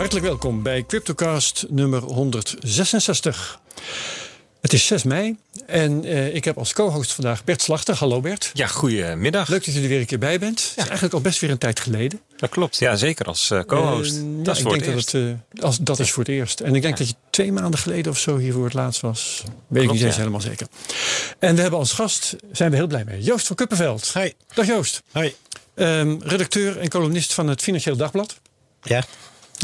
Hartelijk welkom bij CryptoCast nummer 166. Het is 6 mei en uh, ik heb als co-host vandaag Bert Slachter. Hallo Bert. Ja, goedemiddag. Leuk dat je er weer een keer bij bent. Het is eigenlijk al best weer een tijd geleden. Dat klopt, ja zeker als uh, co-host. Uh, dat ja, is ik denk dat het, als, dat is voor het eerst. En ik denk dat je twee maanden geleden of zo hier voor het laatst was. Weet ik niet eens ja. helemaal zeker. En we hebben als gast, zijn we heel blij mee, Joost van Kuppenveld. Hi. Dag Joost. Hoi. Um, redacteur en columnist van het Financieel Dagblad. Ja.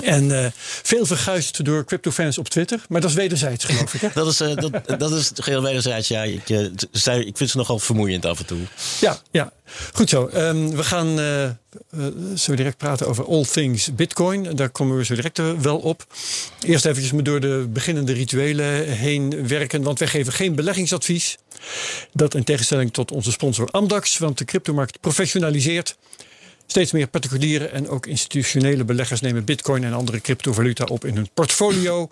En uh, veel verguisd door cryptofans op Twitter. Maar dat is wederzijds, geloof ik. Hè? dat, is, uh, dat, dat is geheel wederzijds. Ja, ik, uh, zij, ik vind ze nogal vermoeiend af en toe. Ja, ja. goed zo. Um, we gaan zo direct praten over all things Bitcoin. Daar komen we zo direct wel op. Eerst eventjes me door de beginnende rituelen heen werken. Want wij geven geen beleggingsadvies. Dat in tegenstelling tot onze sponsor Amdax. Want de cryptomarkt professionaliseert. Steeds meer particuliere en ook institutionele beleggers nemen bitcoin en andere cryptovaluta op in hun portfolio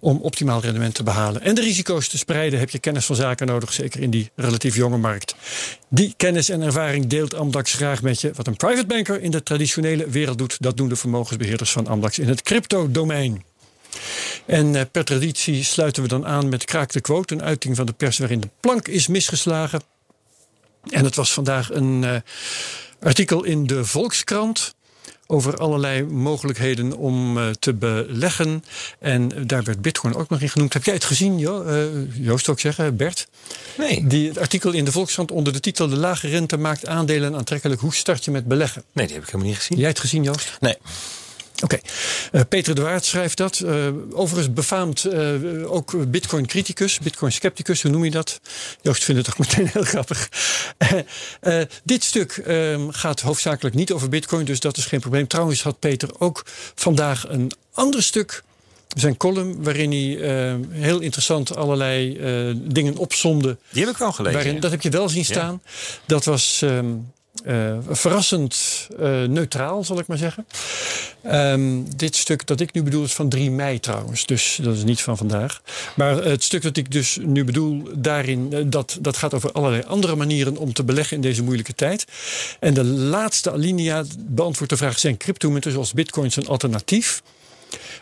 om optimaal rendement te behalen. En de risico's te spreiden heb je kennis van zaken nodig, zeker in die relatief jonge markt. Die kennis en ervaring deelt Amdax graag met je. Wat een private banker in de traditionele wereld doet, dat doen de vermogensbeheerders van Amdax in het crypto-domein. En uh, per traditie sluiten we dan aan met Kraak de Quote, een uiting van de pers waarin de plank is misgeslagen. En het was vandaag een uh, artikel in de Volkskrant over allerlei mogelijkheden om uh, te beleggen. En daar werd Bitcoin ook nog in genoemd. Heb jij het gezien, jo uh, Joost ook zeggen, Bert? Nee. Die, het artikel in de Volkskrant onder de titel De lage rente maakt aandelen aantrekkelijk. Hoe start je met beleggen? Nee, die heb ik helemaal niet gezien. Jij het gezien, Joost? Nee. Oké, okay. uh, Peter de Waard schrijft dat. Uh, overigens befaamd uh, ook Bitcoin-criticus, Bitcoin-scepticus, hoe noem je dat? Joost vindt het ook meteen heel grappig. dit stuk ehm, gaat hoofdzakelijk niet over Bitcoin, dus dat is geen probleem. Trouwens had Peter ook vandaag een ander stuk zijn column, waarin hij uh, heel interessant allerlei uh, dingen opzomde. Die heb ik wel gelezen. Waarin. Dat heb je wel zien staan. Ja. Dat was um, uh, verrassend neutraal, zal ik maar zeggen. Um, dit stuk dat ik nu bedoel is van 3 mei trouwens. Dus dat is niet van vandaag. Maar het stuk dat ik dus nu bedoel, daarin, dat, dat gaat over allerlei andere manieren om te beleggen in deze moeilijke tijd. En de laatste alinea beantwoordt de vraag: zijn cryptomunten zoals bitcoins een alternatief?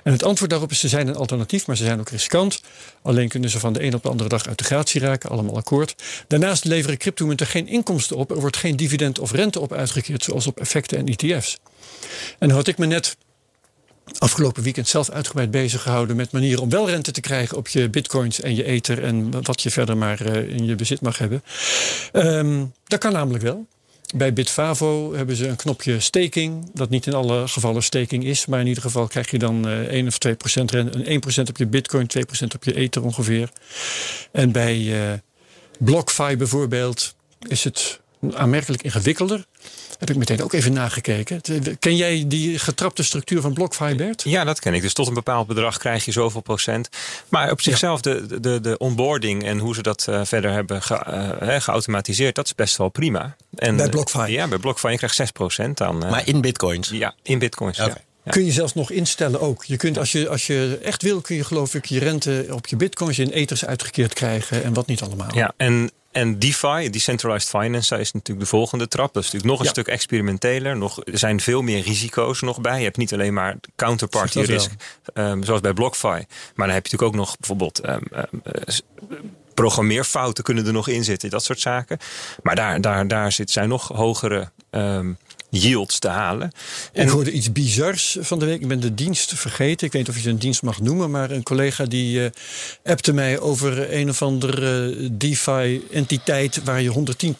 En het antwoord daarop is: ze zijn een alternatief, maar ze zijn ook riskant. Alleen kunnen ze van de een op de andere dag uit de gratie raken, allemaal akkoord. Daarnaast leveren cryptomunten geen inkomsten op. Er wordt geen dividend of rente op uitgekeerd, zoals op effecten en ETF's. En had ik me net afgelopen weekend zelf uitgebreid bezig gehouden met manieren om wel rente te krijgen op je bitcoins en je ether en wat je verder maar in je bezit mag hebben. Um, dat kan namelijk wel. Bij Bitfavo hebben ze een knopje staking. Dat niet in alle gevallen staking is. Maar in ieder geval krijg je dan uh, 1 of 2 procent rente. 1 procent op je bitcoin, 2 procent op je ether ongeveer. En bij uh, BlockFi bijvoorbeeld is het aanmerkelijk ingewikkelder. Heb ik meteen ook even nagekeken. Ken jij die getrapte structuur van BlockFi, Bert? Ja, dat ken ik. Dus tot een bepaald bedrag krijg je zoveel procent. Maar op zichzelf, ja. de, de, de onboarding en hoe ze dat uh, verder hebben ge, uh, geautomatiseerd, dat is best wel prima. En, bij BlockFi? Ja, bij BlockFi. Je krijgt 6% dan. Uh, maar in bitcoins? Ja, in bitcoins. Okay. Ja. Ja. Kun je zelfs nog instellen ook. Je kunt, als, je, als je echt wil, kun je geloof ik je rente op je bitcoins in ethers uitgekeerd krijgen en wat niet allemaal. Ja, en, en DeFi, Decentralized Finance, is natuurlijk de volgende trap. Dat is natuurlijk nog een ja. stuk experimenteler. Nog, er zijn veel meer risico's nog bij. Je hebt niet alleen maar counterparty risk, um, zoals bij BlockFi. Maar dan heb je natuurlijk ook nog bijvoorbeeld um, um, programmeerfouten kunnen er nog in zitten. Dat soort zaken. Maar daar, daar, daar zit, zijn nog hogere yields te halen. En ik hoorde iets bizars van de week. Ik ben de dienst vergeten. Ik weet niet of je een dienst mag noemen. Maar een collega die uh, appte mij over een of andere uh, DeFi-entiteit waar je 110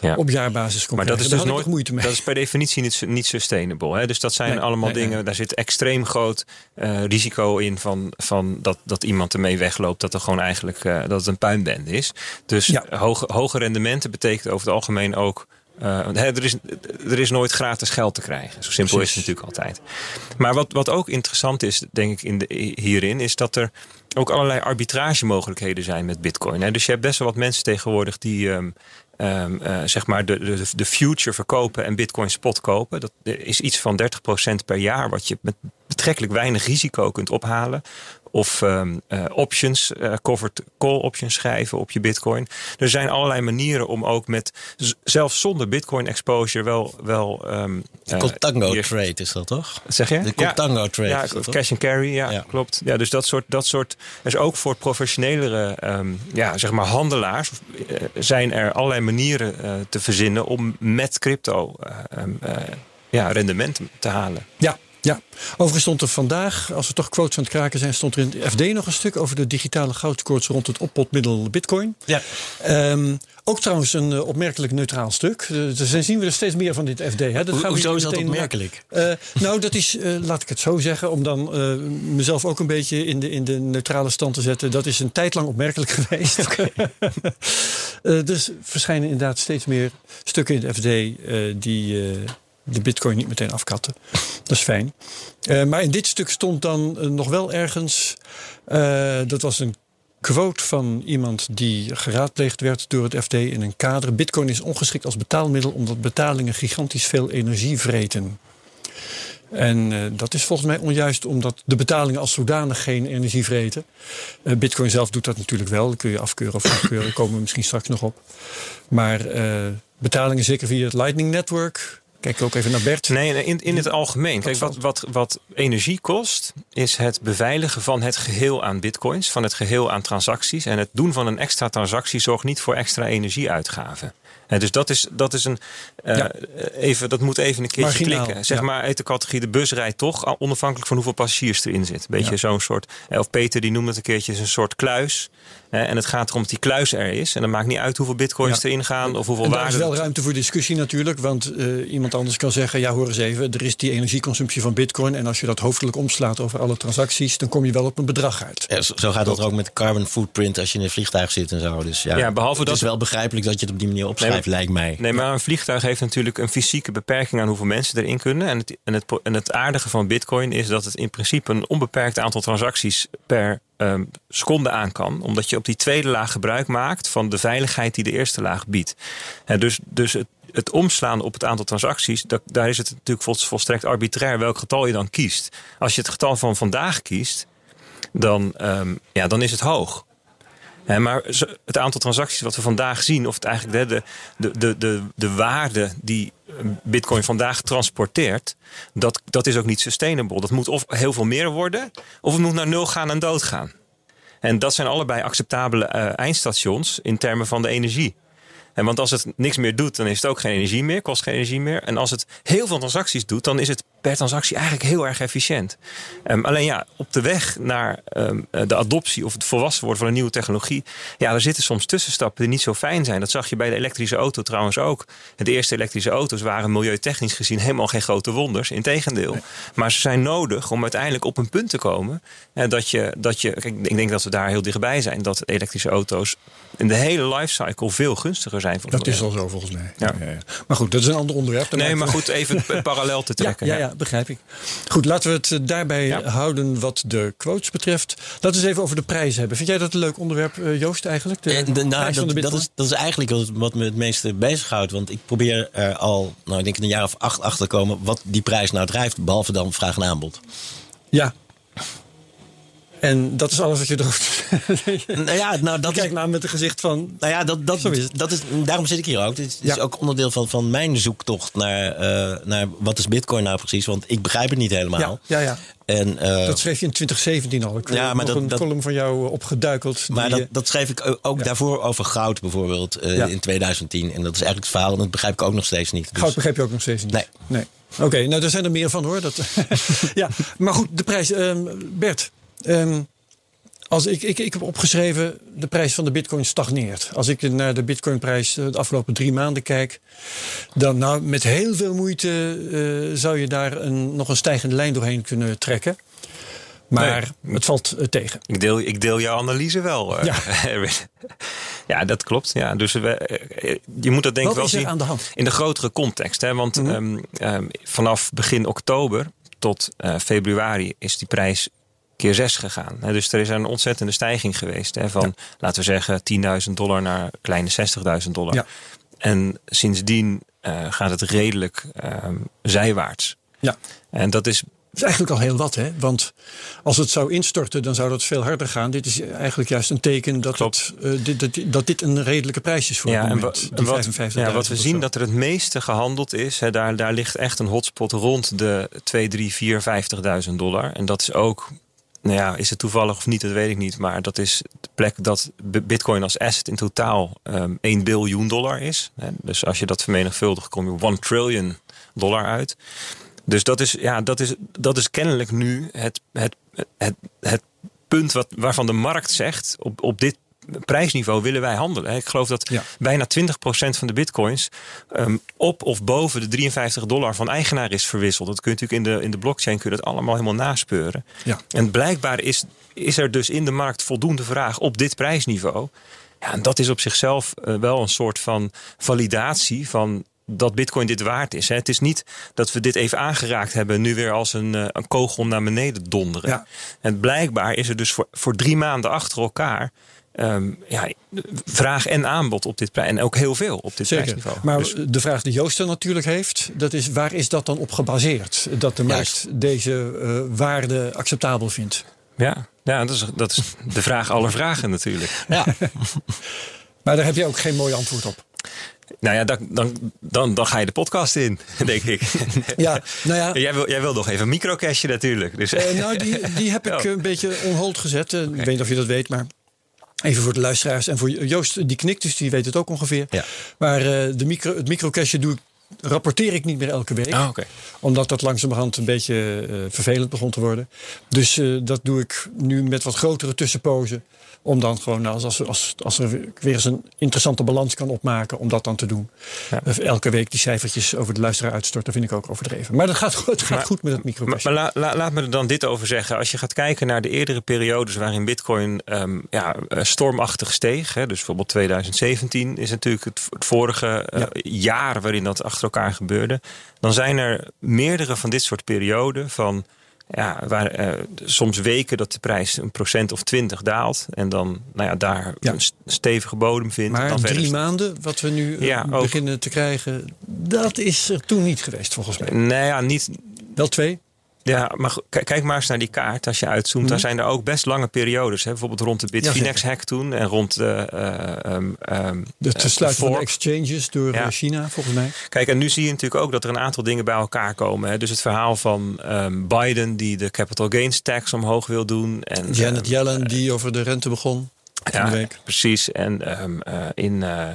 ja. op jaarbasis komt. Maar dat is dus nooit moeite mee. Dat is per definitie niet, niet sustainable. Hè? Dus dat zijn Nee, allemaal nee, dingen. nee. Daar zit extreem groot uh, risico in van, van dat, dat iemand ermee wegloopt. Dat er gewoon eigenlijk uh, dat het een puinbende is. Dus Ja. hoge, hoge rendementen betekent over het algemeen ook. Uh, hè, er, is, er is nooit gratis geld te krijgen. Zo simpel Precies. is het natuurlijk altijd. Maar wat, wat ook interessant is, denk ik, in de, hierin, is dat er ook allerlei arbitragemogelijkheden zijn met Bitcoin. Hè? Dus je hebt best wel wat mensen tegenwoordig die. Um, um, uh, zeg maar de, de, de future verkopen en Bitcoin spot kopen. Dat is iets van 30% per jaar, wat je met betrekkelijk weinig risico kunt ophalen. Of um, options, covered call options schrijven op je bitcoin. Er zijn allerlei manieren om ook met, zelfs zonder bitcoin exposure wel... wel um, Contango trade is dat toch? Zeg je? De Contango trade. Ja, cash and carry, ja, ja, klopt. Ja, dus dat soort, dat soort, is ook voor professionelere um, ja, zeg maar handelaars zijn er allerlei manieren te verzinnen om met crypto ja, rendement te halen. Ja, ja, overigens stond er vandaag, als we toch quotes aan het kraken zijn, stond er in het FD nog een stuk over de digitale goudkoorts rond het oppotmiddel Bitcoin. Ja. Um, ook trouwens een uh, opmerkelijk neutraal stuk. Uh, dus zien we er steeds meer van dit FD. Hè. Dat Ho hoezo is dat opmerkelijk? Uh, nou, dat is, laat ik het zo zeggen, om dan mezelf ook een beetje in de, in de neutrale stand te zetten. Dat is een tijd lang opmerkelijk geweest. Okay. dus verschijnen inderdaad steeds meer stukken in het FD die de bitcoin niet meteen afkatten. Dat is fijn. Uh, maar in dit stuk stond dan uh, nog wel ergens. Uh, dat was een quote van iemand die geraadpleegd werd door het FD in een kader. Bitcoin is ongeschikt als betaalmiddel omdat betalingen gigantisch veel energie vreten. En dat is volgens mij onjuist omdat de betalingen als zodanig geen energie vreten. Bitcoin zelf doet dat natuurlijk wel. Dat kun je afkeuren of afkeuren. Daar komen we misschien straks nog op. Maar betalingen zeker via het Lightning Network Kijk ook even naar Bert. Nee, in, in het algemeen. Kijk, wat, wat, wat energie kost, is het beveiligen van het geheel aan bitcoins, van het geheel aan transacties. En het doen van een extra transactie zorgt niet voor extra energieuitgaven. En dus dat is, dat is een. Uh, even, dat moet even een keertje Marginaal, klikken. Zeg maar uit de categorie de bus rijdt toch, onafhankelijk van hoeveel passagiers erin zit. Beetje ja. zo'n soort. Of Peter die noemde het een keertje een soort kluis. En het gaat erom dat die kluis er is. En dan maakt niet uit hoeveel bitcoins ja. erin gaan of hoeveel waarde. Er is wel ruimte voor discussie natuurlijk. Want uh, iemand anders kan zeggen: ja, hoor eens even, er is die energieconsumptie van bitcoin. En als je dat hoofdelijk omslaat over alle transacties, dan kom je wel op een bedrag uit. Ja, zo gaat dat ook met carbon footprint als je in een vliegtuig zit en zo. Dus ja, ja behalve het dat is wel begrijpelijk dat je het op die manier opschrijft, nee, lijkt mij. Nee, maar een vliegtuig heeft natuurlijk een fysieke beperking aan hoeveel mensen erin kunnen. En het, en het, en het aardige van bitcoin is dat het in principe een onbeperkt aantal transacties per um, seconde aan kan. Omdat je op die tweede laag gebruik maakt van de veiligheid die de eerste laag biedt. En dus dus het, het omslaan op het aantal transacties, dat, daar is het natuurlijk volstrekt arbitrair welk getal je dan kiest. Als je het getal van vandaag kiest, dan, um, ja, dan is het hoog. Maar het aantal transacties wat we vandaag zien, of het eigenlijk de, de, de, de, de waarde die Bitcoin vandaag transporteert, dat, dat is ook niet sustainable. Dat moet of heel veel meer worden, of het moet naar nul gaan en doodgaan. En dat zijn allebei acceptabele uh, eindstations in termen van de energie. En want als het niks meer doet, dan is het ook geen energie meer, kost geen energie meer. En als het heel veel transacties doet, dan is het per transactie eigenlijk heel erg efficiënt. Um, alleen ja, op de weg naar um, de adoptie of het volwassen worden van een nieuwe technologie, ja, er zitten soms tussenstappen die niet zo fijn zijn. Dat zag je bij de elektrische auto trouwens ook. De eerste elektrische auto's waren milieutechnisch gezien helemaal geen grote wonders. Integendeel. Nee. Maar ze zijn nodig om uiteindelijk op een punt te komen eh, dat je, dat je kijk, ik denk dat we daar heel dichtbij zijn, dat elektrische auto's in de hele lifecycle veel gunstiger zijn. Voor dat is al zo volgens mij. Ja. Ja, ja. Maar goed, dat is een ander onderwerp. Nee, maar goed, even parallel te trekken. ja, ja, begrijp ik. Goed, laten we het eh, daarbij ja. houden wat de quotes betreft. Laten we eens even over de prijs hebben. Vind jij dat een leuk onderwerp, eh, Joost, eigenlijk? De, eh, de, nou, dat, dat, is, dat is eigenlijk wat me het meeste bezighoudt. Want ik probeer er al, nou, ik denk een jaar of acht achter te komen... wat die prijs nou drijft, behalve dan vraag en aanbod. Ja, en dat is alles wat je doet. nou ja, nou, dat Kijk nou met een gezicht van. Nou ja, dat, dat, Zo is dat is, daarom zit ik hier ook. Het is, ja. is ook onderdeel van, van mijn zoektocht naar, uh, naar wat is Bitcoin nou precies. Want ik begrijp het niet helemaal. Ja, ja. ja. En, uh, dat schreef je in 2017 al. Ik ja, maar nog dat, een dat, column van jou opgeduikeld. Maar dat, dat schreef ik ook ja. daarvoor over goud bijvoorbeeld uh, in 2010. En dat is eigenlijk het verhaal. En dat begrijp ik ook nog steeds niet. Dus. Goud begrijp je ook nog steeds niet? Nee. nee. Oké, okay, nou daar zijn er meer van hoor. Dat, ja, maar goed, de prijs. Um, Bert, um, als ik, ik, ik heb opgeschreven, de prijs van de bitcoin stagneert. Als ik naar de bitcoinprijs de afgelopen drie maanden kijk, dan nou, met heel veel moeite uh, zou je daar een, nog een stijgende lijn doorheen kunnen trekken. Maar nee. het valt uh, tegen. Ik deel, ik deel jouw analyse wel. Ja. ja, dat klopt. Ja, dus we, je moet dat denk ik wel zien aan de hand? in de grotere context. Hè? Want mm -hmm. um, um, vanaf begin oktober tot februari is die prijs keer zes gegaan. Dus er is een ontzettende stijging geweest. Hè, van, ja. laten we zeggen, 10.000 dollar naar kleine 60.000 dollar. Ja. En sindsdien uh, gaat het redelijk um, zijwaarts. Ja. En dat is is eigenlijk al heel wat, hè? Want als het zou instorten, dan zou dat veel harder gaan. Dit is eigenlijk juist een teken dat, het, uh, dit, dat, dat, dit een redelijke prijs is voor ja, het moment. En wat, ja, wat we zien dat er het meeste gehandeld is, hè, daar, daar ligt echt een hotspot rond de 2, 3, 4, 50.000 dollar. En dat is ook nou ja, is het toevallig of niet, dat weet ik niet. Maar dat is de plek dat Bitcoin als asset in totaal um, ehm, 1 biljoen dollar is. Dus als je dat vermenigvuldigt, kom je op 1 trillion dollar uit. Dus dat is, ja, dat is, dat is kennelijk nu het, het, het, het punt wat, waarvan de markt zegt: op, op dit prijsniveau willen wij handelen. Ik geloof dat bijna 20% van de bitcoins um, op of boven de 53 dollar van eigenaar is verwisseld. Dat kun je natuurlijk in de, in de blockchain kun je dat allemaal helemaal naspeuren. Ja. En blijkbaar is, is er dus in de markt voldoende vraag op dit prijsniveau. Ja, en dat is op zichzelf uh, wel een soort van validatie van dat Bitcoin dit waard is. Het is niet dat we dit even aangeraakt hebben, nu weer als een, eh, een kogel naar beneden donderen. Ja. En blijkbaar is er dus voor, voor drie maanden achter elkaar Um, ja, vraag en aanbod op dit prijs. En ook heel veel op dit Zeker. prijsniveau. Maar dus- de vraag die Joost er natuurlijk heeft, dat is waar is dat dan op gebaseerd? Dat de markt deze uh, waarde acceptabel vindt. Ja, ja dat, is, dat is de vraag aller vragen natuurlijk. Ja. maar daar heb je ook geen mooi antwoord op. Nou ja, dan, dan, dan, dan ga je de podcast in, denk ik. Ja, nou ja. Jij wil, jij wil nog even een microcashje natuurlijk. Dus. Uh, nou, die, die heb ik een beetje on hold gezet. Okay. Ik weet niet of je dat weet, maar Even voor de luisteraars en voor Joost, die knikt, dus die weet het ook ongeveer. Ja. Maar uh, de micro, het microcashje doe ik rapporteer ik niet meer elke week. Oh, Omdat dat langzamerhand een beetje uh, vervelend begon te worden. Dus uh, dat doe ik nu met wat grotere tussenpozen. Om dan gewoon, nou, als, als, als er weer eens een interessante balans kan opmaken, om dat dan te doen. Ja. Elke week die cijfertjes over de luisteraar uitstorten, vind ik ook overdreven. Maar dat gaat, het gaat goed met het micro. Maar, maar laat me er dan dit over zeggen. Als je gaat kijken naar de eerdere periodes waarin Bitcoin um, ja, eh, stormachtig steeg. Hè, dus bijvoorbeeld 2017 is natuurlijk het, het vorige uh, jaar waarin dat achter elkaar gebeurde. Dan zijn er meerdere van dit soort perioden van ja, waar, uh, soms weken dat de prijs een procent of twintig daalt. En dan nou ja, daar een stevige bodem vindt. Maar dan drie maanden, wat we nu ja, beginnen te krijgen, dat is er toen niet geweest volgens mij. Nee, ja, niet. Wel twee? Ja, maar kijk maar eens naar die kaart. Als je uitzoomt, dan mhm. zijn er ook best lange periodes. Hè? Bijvoorbeeld rond de Bitfinex-hack toen. En rond de... Uh, um, de sluiten van exchanges door eh, China, volgens mij. Kijk, en nu zie je natuurlijk ook dat er een aantal dingen bij elkaar komen. Hè? Dus het verhaal van um, Biden die de capital gains tax omhoog wil doen. En, Janet Yellen die over de rente begon. Ja, precies. En um, uh, in uh,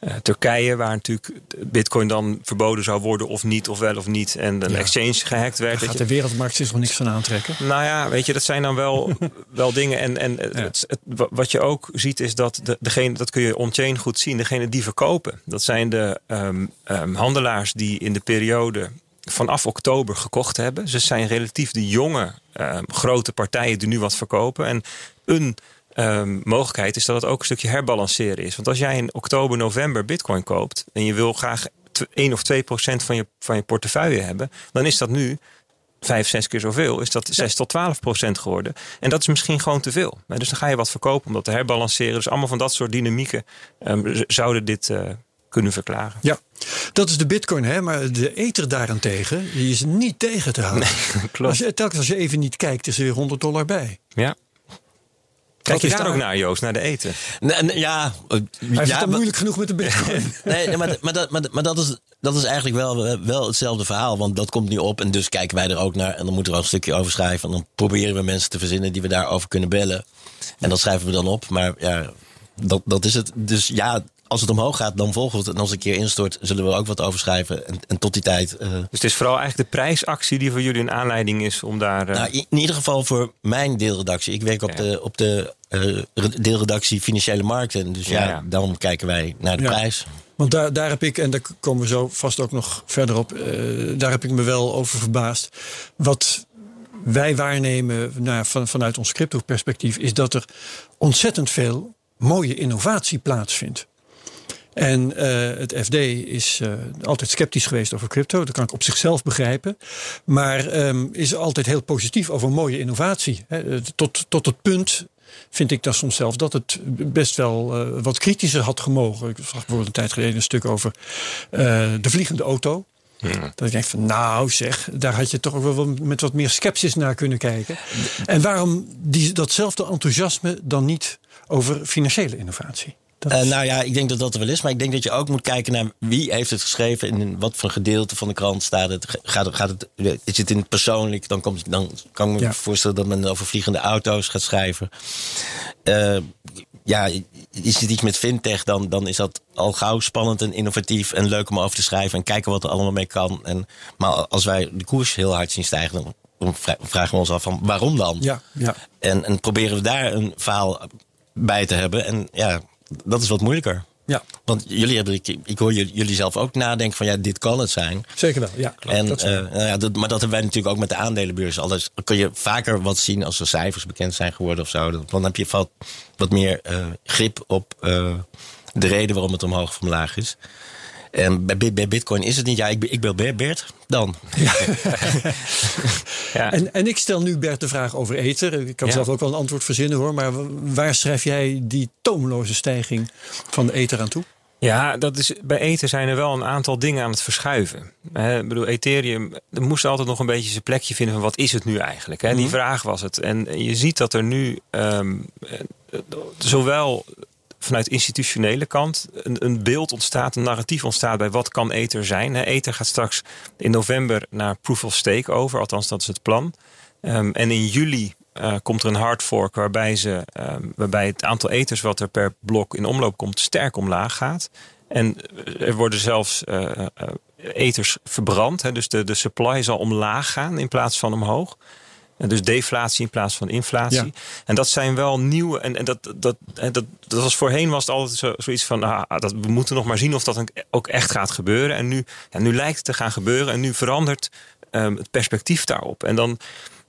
uh, Turkije, waar natuurlijk Bitcoin dan verboden zou worden of niet, of wel of niet. En een ja. exchange gehackt werd. Daar gaat de wereldmarkt zich nog niks van aantrekken. Nou ja, weet je, dat zijn dan wel, wel dingen. En, en ja. het, het, wat je ook ziet is dat de, degene, dat kun je on-chain goed zien, degene die verkopen. Dat zijn de um, um, handelaars die in de periode vanaf oktober gekocht hebben. Ze zijn relatief de jonge grote partijen die nu wat verkopen. En een um, mogelijkheid is dat het ook een stukje herbalanceren is. Want als jij in oktober, november bitcoin koopt en je wil graag 1 of 2 procent van je, van je portefeuille hebben, dan is dat nu vijf, zes keer zoveel, is dat 6 tot 12 procent geworden. En dat is misschien gewoon te veel. Dus dan ga je wat verkopen om dat te herbalanceren. Dus allemaal van dat soort dynamieken um, zouden dit uh, kunnen verklaren. Ja, dat is de bitcoin, hè? maar de ether daarentegen, die is niet tegen te houden. Nee, klopt. Als je, telkens als je even niet kijkt, is er weer 100 dollar bij. Ja, Kijk je daar ook naar, Joost, naar de eten? Nee, ja, Hij ja, het moeilijk genoeg met de bitcoin. nee, nee maar, maar, dat, maar, maar dat, is, dat is eigenlijk wel, wel hetzelfde verhaal. Want dat komt nu op en dus kijken wij er ook naar. En dan moeten we er een stukje over schrijven. En dan proberen we mensen te verzinnen die we daarover kunnen bellen. En dat schrijven we dan op. Maar ja, dat, dat is het. Dus ja, als het omhoog gaat, dan volgen we het. En als het een keer instort, zullen we er ook wat over schrijven. En, en tot die tijd. Uh... Dus het is vooral eigenlijk de prijsactie die voor jullie een aanleiding is om daar. Uh... Nou, in, ieder geval voor mijn deelredactie. Ik werk op de, op de uh, deelredactie Financiële Markten. Dus ja, ja, dan kijken wij naar de prijs. Want daar, daar heb ik, en daar komen we zo vast ook nog verder op, daar heb ik me wel over verbaasd. Wat wij waarnemen nou, van, vanuit ons crypto-perspectief, is dat er ontzettend veel mooie innovatie plaatsvindt. En uh, het FD is uh, altijd sceptisch geweest over crypto. Dat kan ik op zichzelf begrijpen. Maar um, is altijd heel positief over mooie innovatie. He, tot, tot het punt vind ik dan soms zelf dat het best wel uh, wat kritischer had gemogen. Ik zag bijvoorbeeld een tijd geleden een stuk over de vliegende auto. Dat ik denk van, nou zeg, daar had je toch ook wel met wat meer sceptisch naar kunnen kijken. En waarom die, datzelfde enthousiasme dan niet over financiële innovatie? Uh, nou ja, ik denk dat dat er wel is. Maar ik denk dat je ook moet kijken naar wie heeft het geschreven. En in wat voor gedeelte van de krant staat het. Gaat, gaat het is het in het persoonlijk? Dan, komt, dan kan ik me voorstellen dat men over vliegende auto's gaat schrijven. Uh, ja, is het iets met fintech, dan, dan is dat al gauw spannend en innovatief en leuk om over te schrijven en kijken wat er allemaal mee kan. En, maar als wij de koers heel hard zien stijgen, dan vragen we ons af van waarom dan? Ja, ja. En, en proberen we daar een verhaal bij te hebben. En ja, dat is wat moeilijker. Ja. Want jullie hebben, ik, ik hoor jullie zelf ook nadenken van ja, dit kan het zijn. Zeker wel, ja. Klopt, en, dat uh, nou ja, dat, maar dat hebben wij natuurlijk ook met de aandelenbeurs. Alles kun je vaker wat zien als er cijfers bekend zijn geworden of zo. Dan heb je wat, wat meer uh, grip op uh, de reden waarom het omhoog of omlaag is. En bij, bij Bitcoin is het niet. Ja, ik, ik ben Bert dan. Ja. ja. En, en ik stel nu Bert de vraag over Ether. Ik kan zelf ook wel een antwoord verzinnen hoor. Maar waar schrijf jij die toomloze stijging van de Ether aan toe? Ja, dat is, bij Ether zijn er wel een aantal dingen aan het verschuiven. ik bedoel, Ethereum er moest altijd nog een beetje zijn plekje vinden van wat is het nu eigenlijk? Hè? Die mhm. vraag was het. En je ziet dat er nu um, zowel vanuit institutionele kant een, een, beeld ontstaat, een narratief ontstaat bij wat kan Ether zijn. Ether gaat straks in november naar Proof of Stake over, althans dat is het plan. Um, en in juli uh, komt er een hard fork waarbij, ze, um, waarbij het aantal ethers wat er per blok in omloop komt sterk omlaag gaat. En er worden zelfs uh, uh, ethers verbrand. Dus de, de supply zal omlaag gaan in plaats van omhoog. En dus deflatie in plaats van inflatie. En dat zijn wel nieuwe. En, en dat, dat, dat, dat, was voorheen was het altijd zo, zoiets van. Ah, dat, we moeten nog maar zien of dat ook echt gaat gebeuren. En nu, ja, nu lijkt het te gaan gebeuren. En nu verandert um, het perspectief daarop. En dan.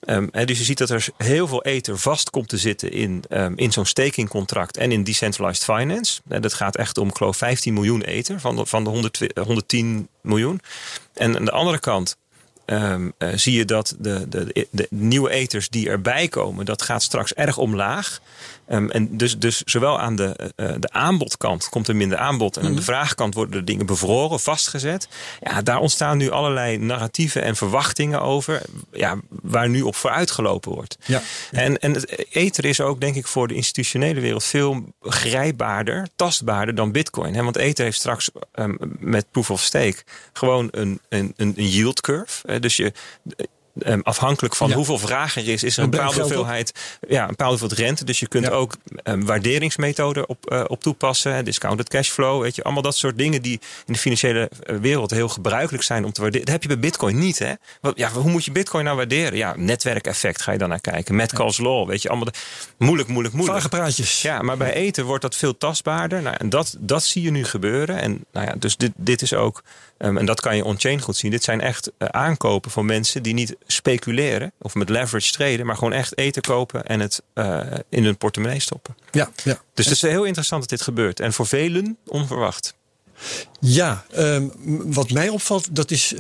Um, dus je ziet dat er heel veel ether vast komt te zitten in, um, in zo'n stakingcontract en in decentralized finance. En dat gaat echt om, geloof 15 miljoen ether van de, van de 100, 110 miljoen. En aan de andere kant um, uh, zie je dat de, de, de, nieuwe eters die erbij komen, dat gaat straks erg omlaag. Um, en dus, dus zowel aan de, uh, de aanbodkant komt er minder aanbod. En aan de mhm. vraagkant worden de dingen bevroren, vastgezet. Ja, daar ontstaan nu allerlei narratieven en verwachtingen over. Ja, waar nu op vooruitgelopen wordt. Ja. En, en het ether is ook, denk ik, voor de institutionele wereld veel grijpbaarder, tastbaarder dan bitcoin. Hè? Want ether heeft straks um, met proof of stake gewoon een, een, een yield curve. Dus je, Um, afhankelijk van hoeveel vraag er is, is er een bepaalde hoeveelheid, ja, een bepaalde hoeveelheid rente. Dus je kunt ook um, waarderingsmethoden op, uh, op toepassen. Discounted cashflow, weet je, allemaal dat soort dingen die in de financiële eh, wereld heel gebruikelijk zijn om te waarderen. Dat heb je bij Bitcoin niet, hè? Ja, hoe moet je Bitcoin nou waarderen? Ja, netwerkeffect ga je dan naar kijken. Metcalfe's law, weet je, allemaal de, moeilijk, moeilijk, moeilijk. Vage praatjes. Ja, maar bij eten wordt dat veel tastbaarder. Nou, en dat, dat zie je nu gebeuren. En nou ja, dus dit, dit is ook Um, en dat kan je on-chain goed zien. Dit zijn echt uh, aankopen van mensen die niet speculeren of met leverage treden, maar gewoon echt eten kopen en het uh, in hun portemonnee stoppen. Ja, ja. Dus het is heel interessant dat dit gebeurt. En voor velen onverwacht. Ja, um, wat mij opvalt, dat is, uh,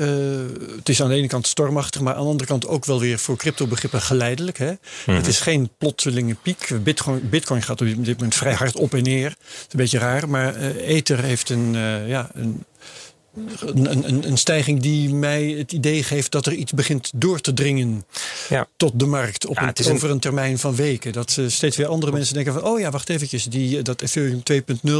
het is aan de ene kant stormachtig, maar aan de andere kant ook wel weer voor crypto-begrippen geleidelijk. Hè? Mhm. Het is geen plotselinge piek. Bitcoin, Bitcoin gaat op dit moment vrij hard op en neer. Het is een beetje raar, maar Ether heeft een, ja, een een, een, een, stijging die mij het idee geeft dat er iets begint door te dringen ja. tot de markt op ja, een, over een... termijn van weken. Dat uh, steeds weer andere mensen denken van, oh ja, wacht eventjes, die, dat Ethereum 2.0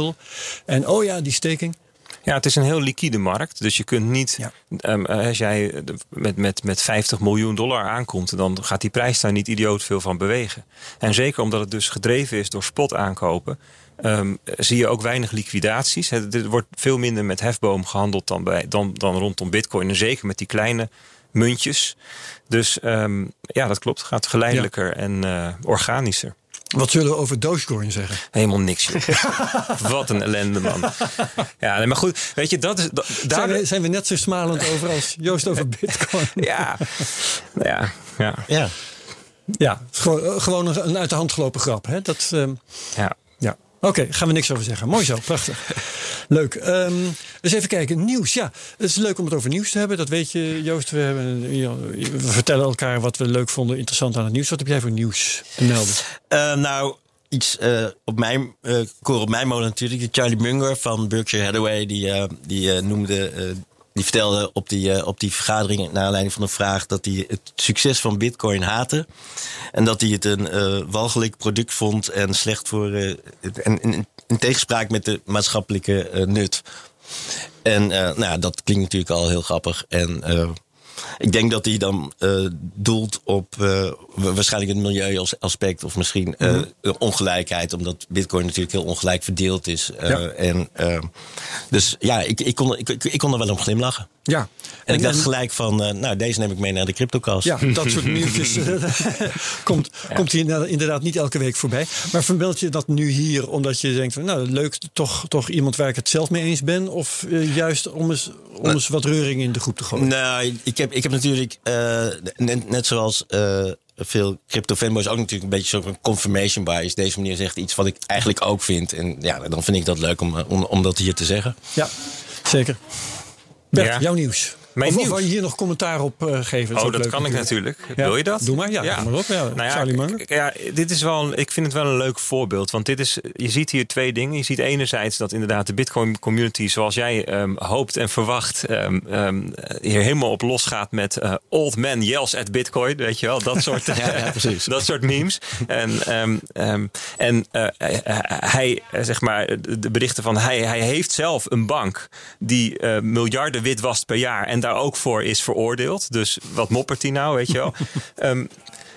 en oh ja, die staking. Ja, het is een heel liquide markt. Dus je kunt niet, ja. um, als jij met, met, met 50 miljoen dollar aankomt, dan gaat die prijs daar niet idioot veel van bewegen. En zeker omdat het dus gedreven is door spot aankopen, Um, zie je ook weinig liquidaties. Er wordt veel minder met hefboom gehandeld dan, bij, dan, dan rondom bitcoin. En zeker met die kleine muntjes. Dus um, ja, dat klopt. Het gaat geleidelijker en uh, organischer. Wat zullen we over Dogecoin zeggen? Helemaal niks. Wat een ellende, man. Ja, maar goed, weet je, dat is. daar... zijn, we, zijn we net zo smalend over als Joost over Bitcoin? ja, ja, ja. Ja, ja gewoon, gewoon een uit de hand gelopen grap. Hè? Dat, um, ja. Oké, gaan we niks over zeggen. Mooi zo, prachtig. Leuk. Um, dus even kijken. Nieuws. Ja, het is leuk om het over nieuws te hebben. Dat weet je, Joost. We, hebben, we vertellen elkaar wat we leuk vonden, interessant aan het nieuws. Wat heb jij voor nieuws te melden? Uh, nou, iets uh, op mijn uh, koor op mijn molen natuurlijk. Charlie Munger van Berkshire Hathaway die, die noemde die vertelde op die, op die vergadering, naar aanleiding van een vraag, dat hij het succes van Bitcoin haatte. En dat hij het een walgelijk product vond en slecht voor. en, in tegenspraak met de maatschappelijke nut. En nou, dat klinkt natuurlijk al heel grappig. En ik denk dat hij dan uh, doelt op uh, waarschijnlijk het milieuaspect of misschien uh, ongelijkheid, omdat Bitcoin natuurlijk heel ongelijk verdeeld is. Ja. En, dus ja, ik, ik, kon, ik, ik kon er wel om glimlachen. Ja. En, ik dacht gelijk van, uh, nou, deze neem ik mee naar de CryptoCast. Ja, dat soort nieuwtjes komt, komt hier inderdaad niet elke week voorbij. Maar vermeld je dat nu hier omdat je denkt van, nou, leuk, toch, toch iemand waar ik het zelf mee eens ben? Of uh, juist om eens, om nou, eens wat reuring in de groep te gooien? Nou, ik heb, ik heb natuurlijk, uh, net, net zoals veel crypto fanboys ook natuurlijk een beetje zo'n confirmation bias. Deze meneer zegt iets wat ik eigenlijk ook vind. En ja, dan vind ik dat leuk om, om, om dat hier te zeggen. Ja, zeker. Bert, jouw nieuws. Mijn of, nieuws. je hier nog commentaar op uh, geven? Dat oh, dat kan ik natuurlijk. Wil je dat? Doe maar, ja. ja. maar op. Ja. Nou ja, ja, dit is wel, ik vind het wel een leuk voorbeeld. Want dit is, je ziet hier twee dingen. Je ziet enerzijds dat inderdaad de Bitcoin community, zoals jij um, hoopt en verwacht, um, um, hier helemaal op los gaat met uh, old man yells at Bitcoin. Weet je wel, dat soort, ja, precies. dat soort memes. En, en uh, hij, zeg maar, de berichten van hij, hij heeft zelf een bank die miljarden witwast per jaar. En daar ook voor is veroordeeld. Dus wat moppert hij nou, weet je wel? um,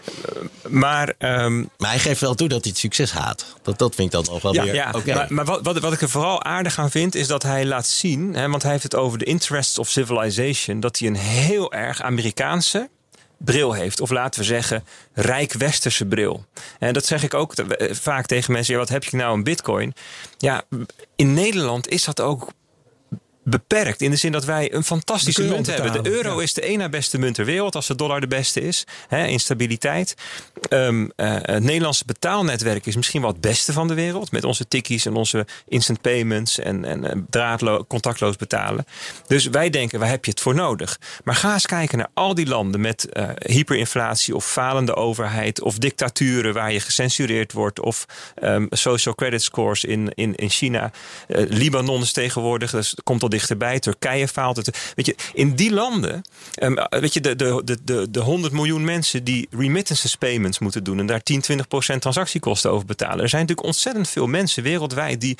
maar, um, maar hij geeft wel toe dat hij het succes haat. Dat, dat vind ik dan nog wel ja, weer... Ja, maar, maar wat, wat, wat, ik er vooral aardig aan vind... is dat hij laat zien... Hè, want hij heeft het over de interests of civilization... dat hij een heel erg Amerikaanse bril heeft. Of laten we zeggen, rijk westerse bril. En dat zeg ik ook vaak tegen mensen. Ja, wat heb je nou een bitcoin? Ja, in Nederland is dat ook beperkt. In de zin dat wij een fantastische munt hebben. De euro is de ene beste munt ter wereld. Als de dollar de beste is. Hè, in stabiliteit. Um, uh, het Nederlandse betaalnetwerk is misschien wel het beste van de wereld. Met onze tikkies en onze instant payments. En, en uh, draadloos, contactloos betalen. Dus wij denken, waar heb je het voor nodig? Maar ga eens kijken naar al die landen met uh, hyperinflatie of falende overheid. Of dictaturen waar je gecensureerd wordt. Of um, social credit scores in, in, in China. Libanon is tegenwoordig. Dus komt al dichterbij. Turkije faalt het. Weet je, in die landen, um, weet je, de, de, de, de 100 miljoen mensen die remittances payments moeten doen en daar 10, 20 procent transactiekosten over betalen. Er zijn natuurlijk ontzettend veel mensen wereldwijd die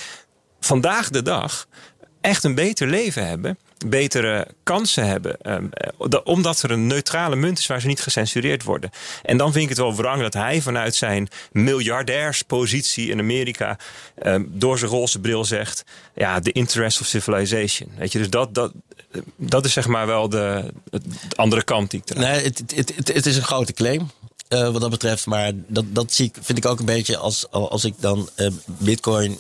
vandaag de dag echt een beter leven hebben, betere kansen hebben, um, omdat er een neutrale munt is waar ze niet gecensureerd worden. En dan vind ik het wel wrang dat hij vanuit zijn miljardairspositie in Amerika um, door zijn roze bril zegt: ja, the interest of civilization. Weet je, dus dat, dat, dat is zeg maar wel de, de andere kant die ik er. Nee, het, het, het, het is een grote claim. Uh, wat dat betreft. Maar dat, dat zie ik, vind ik ook een beetje als, als ik dan Bitcoin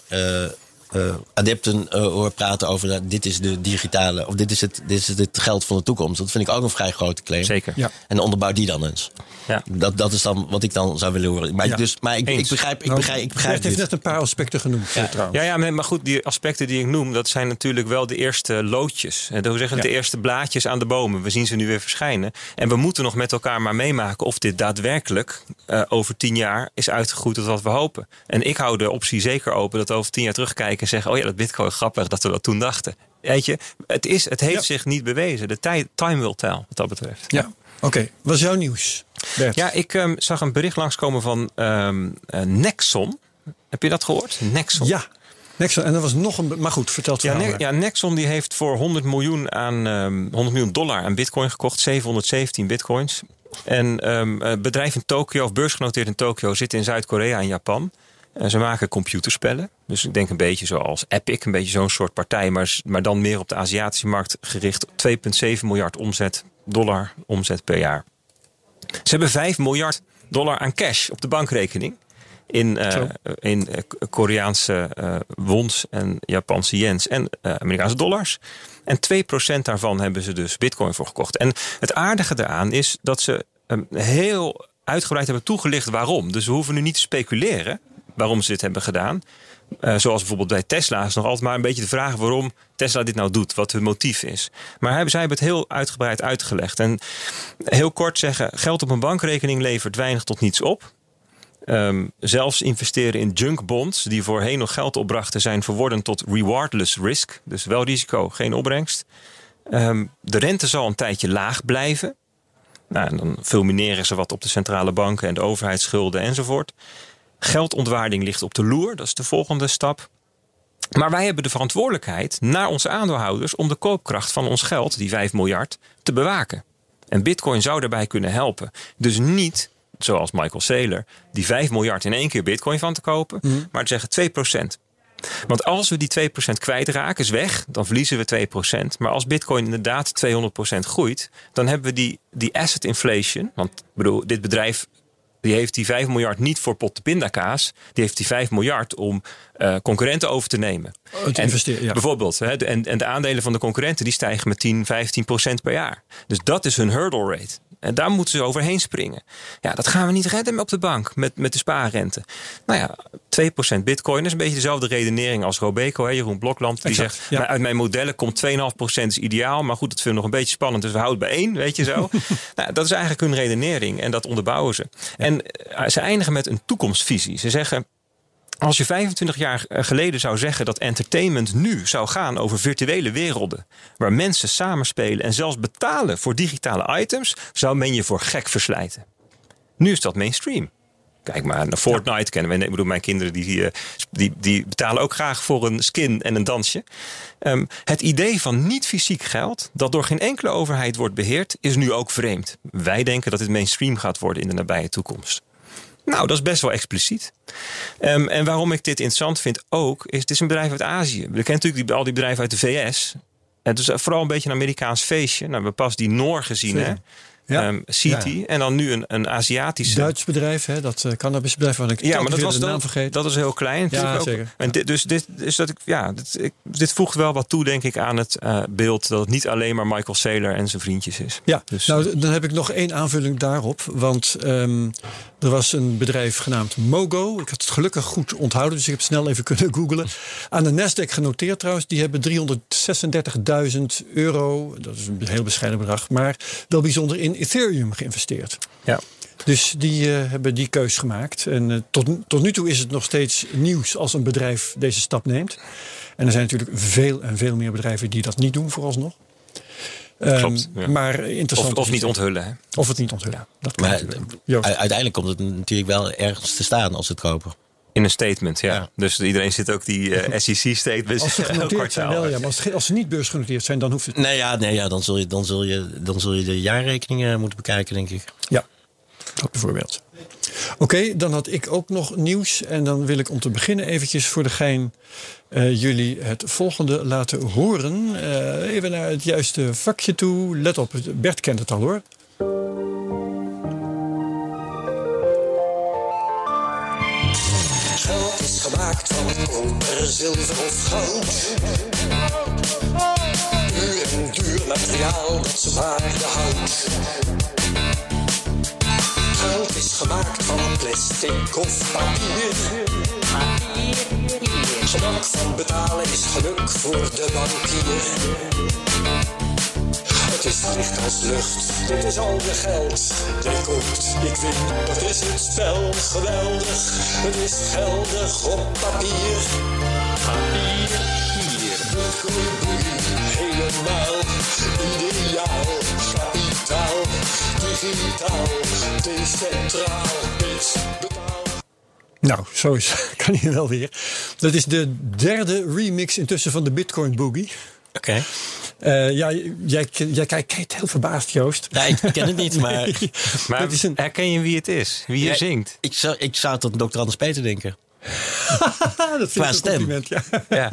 uh, adepten uh, hoor praten over dat dit is de digitale, of dit is, het, dit is het geld van de toekomst. Dat vind ik ook een vrij grote claim. Zeker. Ja. En onderbouw die dan eens. Ja. Dat, dat is dan wat ik dan zou willen horen. Maar, dus, maar ik, ik, begrijp, ik nou, begrijp, ik begrijp. heeft net een paar aspecten genoemd. Ja, trouwens. ja, ja, maar goed, die aspecten die ik noem, dat zijn natuurlijk wel de eerste loodjes. Hoe zeggen ja. de eerste blaadjes aan de bomen. We zien ze nu weer verschijnen. En we moeten nog met elkaar maar meemaken of dit daadwerkelijk uh, over tien jaar is uitgegroeid tot wat we hopen. En ik hou de optie zeker open dat we over tien jaar terugkijken en zeggen: oh ja, dat Bitcoin grappig dat we dat toen dachten. Weet je, het, is, het heeft zich niet bewezen. De tijd, time will tell, wat dat betreft. Ja, oké. Okay. Wat is jouw nieuws? Bert? Ja, ik um, zag een bericht langskomen van um, uh, Nexon. Heb je dat gehoord? Nexon. Ja, Nexon, en dat was nog een. Maar goed, vertel het ja, ne ja, Nexon die heeft voor 100 miljoen, aan, um, 100 miljoen dollar aan Bitcoin gekocht. 717 Bitcoins. En um, bedrijf in Tokio, of beursgenoteerd in Tokio, zit in Zuid-Korea en Japan. Ze maken computerspellen. Dus ik denk een beetje zoals Epic, een beetje zo'n soort partij, maar, maar dan meer op de Aziatische markt gericht. 2,7 miljard omzet, dollar omzet per jaar. Ze hebben 5 miljard dollar aan cash op de bankrekening. In, uh, in uh, Koreaanse uh, wons en Japanse yens en Amerikaanse dollars. En 2% daarvan hebben ze dus bitcoin voor gekocht. En het aardige daaraan is dat ze um, heel uitgebreid hebben toegelicht waarom. Dus we hoeven nu niet te speculeren waarom ze dit hebben gedaan. Uh, zoals bijvoorbeeld bij Tesla is nog altijd maar een beetje de vraag waarom Tesla dit nou doet, wat hun motief is. Maar zij hebben het heel uitgebreid uitgelegd. En heel kort zeggen: geld op een bankrekening levert weinig tot niets op. Um, zelfs investeren in junk bonds, die voorheen nog geld opbrachten, zijn verworden tot rewardless risk. Dus wel risico, geen opbrengst. Ehm, de rente zal een tijdje laag blijven. Nou, en dan fulmineren ze wat op de centrale banken en de overheidsschulden enzovoort. Geldontwaarding ligt op de loer, dat is de volgende stap. Maar wij hebben de verantwoordelijkheid naar onze aandeelhouders om de koopkracht van ons geld, die 5 miljard, te bewaken. En Bitcoin zou daarbij kunnen helpen. Dus niet, zoals Michael Saylor, die 5 miljard in één keer Bitcoin van te kopen, mhm. maar te zeggen 2%. Want als we die 2% kwijtraken, is weg, dan verliezen we 2%. Maar als Bitcoin inderdaad 200% groeit, dan hebben we die, die asset inflation. Want bedoel, dit bedrijf die heeft die 5 miljard niet voor pot de pindakaas. Die heeft die 5 miljard om uh, concurrenten over te nemen. Oh, te investeren, ja. Bijvoorbeeld. Hè, en, en de aandelen van de concurrenten die stijgen met 10, 15 procent per jaar. Dus dat is hun hurdle rate. En daar moeten ze overheen springen. Ja, dat gaan we niet redden op de bank met, met de spaarrente. Nou ja, 2% bitcoin is een beetje dezelfde redenering als Robeco. Hè, Jeroen Blokland die zegt, ja. uit mijn modellen komt 2,5% is ideaal. Maar goed, dat vinden we nog een beetje spannend. Dus we houden bij één, weet je zo. nou, dat is eigenlijk hun redenering en dat onderbouwen ze. En eh, ze eindigen met een toekomstvisie. Ze zeggen, als je 25 jaar geleden zou zeggen dat entertainment nu zou gaan over virtuele werelden, waar mensen samenspelen en zelfs betalen voor digitale items, zou men je voor gek verslijten. Nu is dat mainstream. Kijk maar naar Fortnite kennen we. Ik bedoel, mijn kinderen die, eh, die, die betalen ook graag voor een skin en een dansje. Um, het idee van niet fysiek geld, dat door geen enkele overheid wordt beheerd, is nu ook vreemd. Wij denken dat het mainstream gaat worden in de nabije toekomst. Nou, dat is best wel expliciet. Um, en waarom ik dit interessant vind ook, is het is een bedrijf uit Azië. We kennen natuurlijk die, al die bedrijven uit de VS. Het is vooral een beetje een Amerikaans feestje. Nou, we hebben pas die Noor gezien, hè? ja. um, City. En dan nu een, een Aziatische. Duits bedrijf, hè? dat uh, cannabisbedrijf. Waar ik ja, maar dat was de naam vergeten. Dat is heel klein. Ja, ook. zeker. En dit, dus dit, is dat ik, ja, dit, ik, dit voegt wel wat toe, denk ik, aan het uh, beeld dat het niet alleen maar Michael Saylor en zijn vriendjes is. Ja, dus, nou, dan heb ik nog één aanvulling daarop. Want um, er was een bedrijf genaamd Mogo. Ik had het gelukkig goed onthouden, dus ik heb snel even kunnen googlen. Aan de Nasdaq genoteerd trouwens. Die hebben 336.000 euro. Dat is een heel bescheiden bedrag. Maar wel bijzonder in Ethereum geïnvesteerd. Ja. Dus die uh, hebben die keus gemaakt. En uh, tot, tot nu toe is het nog steeds nieuws als een bedrijf deze stap neemt. En er zijn natuurlijk veel en veel meer bedrijven die dat niet doen vooralsnog. Klopt, ja. Maar interessant. Of, of niet onthullen. Hè? Of het niet onthullen. Dat maar, uiteindelijk komt het natuurlijk wel ergens te staan als ze het kopen. In een statement, ja. ja. Dus iedereen zit ook die uh, SEC-statements. Als ze genoteerd zijn wel, ja. Maar als, als, ze niet beursgenoteerd zijn, dan hoeft het... Nee, ja, nee, ja dan, zul je, dan, zul je, dan zul je de jaarrekeningen moeten bekijken, denk ik. Ja, dat bijvoorbeeld. Oké, dan had ik ook nog nieuws. En dan wil ik om te beginnen eventjes voor de gein uh, jullie het volgende laten horen. Uh, even naar het juiste vakje toe. Let op, Bert kent het al hoor. Geld is gemaakt van koper, zilver of goud. Duur en duur materiaal dat zijn waarde houdt. Geld is gemaakt van plastic of papier. Gemak van betalen is geluk voor de bankier. Het is licht als lucht, dit is al je geld. Je koopt, ik win, dat is het spel. Geweldig, het is geldig op papier. Papier, hier. Boei, helemaal ideaal. Kapitaal, digitaal, decentraal, bits, betaal. Nou, zo is, kan hij wel weer. Dat is de derde remix intussen van de Bitcoin Boogie. Oké. Okay. Uh, ja, jij, jij kijkt heel verbaasd, Joost. Ja, ik ken het niet, maar... maar een... herken je wie het is? Wie hier zingt? Ik zou, ik zou tot Dr. Anders Peter denken. dat vind ik een compliment, ja. ja.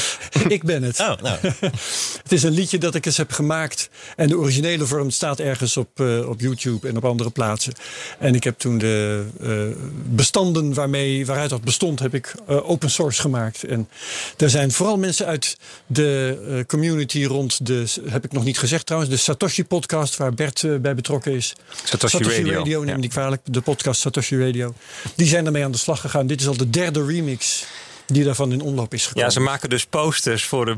ik ben het. Oh, nou. het is een liedje dat ik eens heb gemaakt. En de originele vorm staat ergens op, uh, op YouTube en op andere plaatsen. En ik heb toen de uh, bestanden waarmee, waaruit dat bestond, heb ik uh, open source gemaakt. En er zijn vooral mensen uit de community rond de, heb ik nog niet gezegd trouwens, de Satoshi podcast waar Bert bij betrokken is. Satoshi, Satoshi Radio, Radio neem ja. ik kwalijk. De podcast Satoshi Radio. Die zijn ermee aan de slag gegaan. Dit is al de derde remix die daarvan in omloop is gekomen. Ja, ze maken dus posters voor de.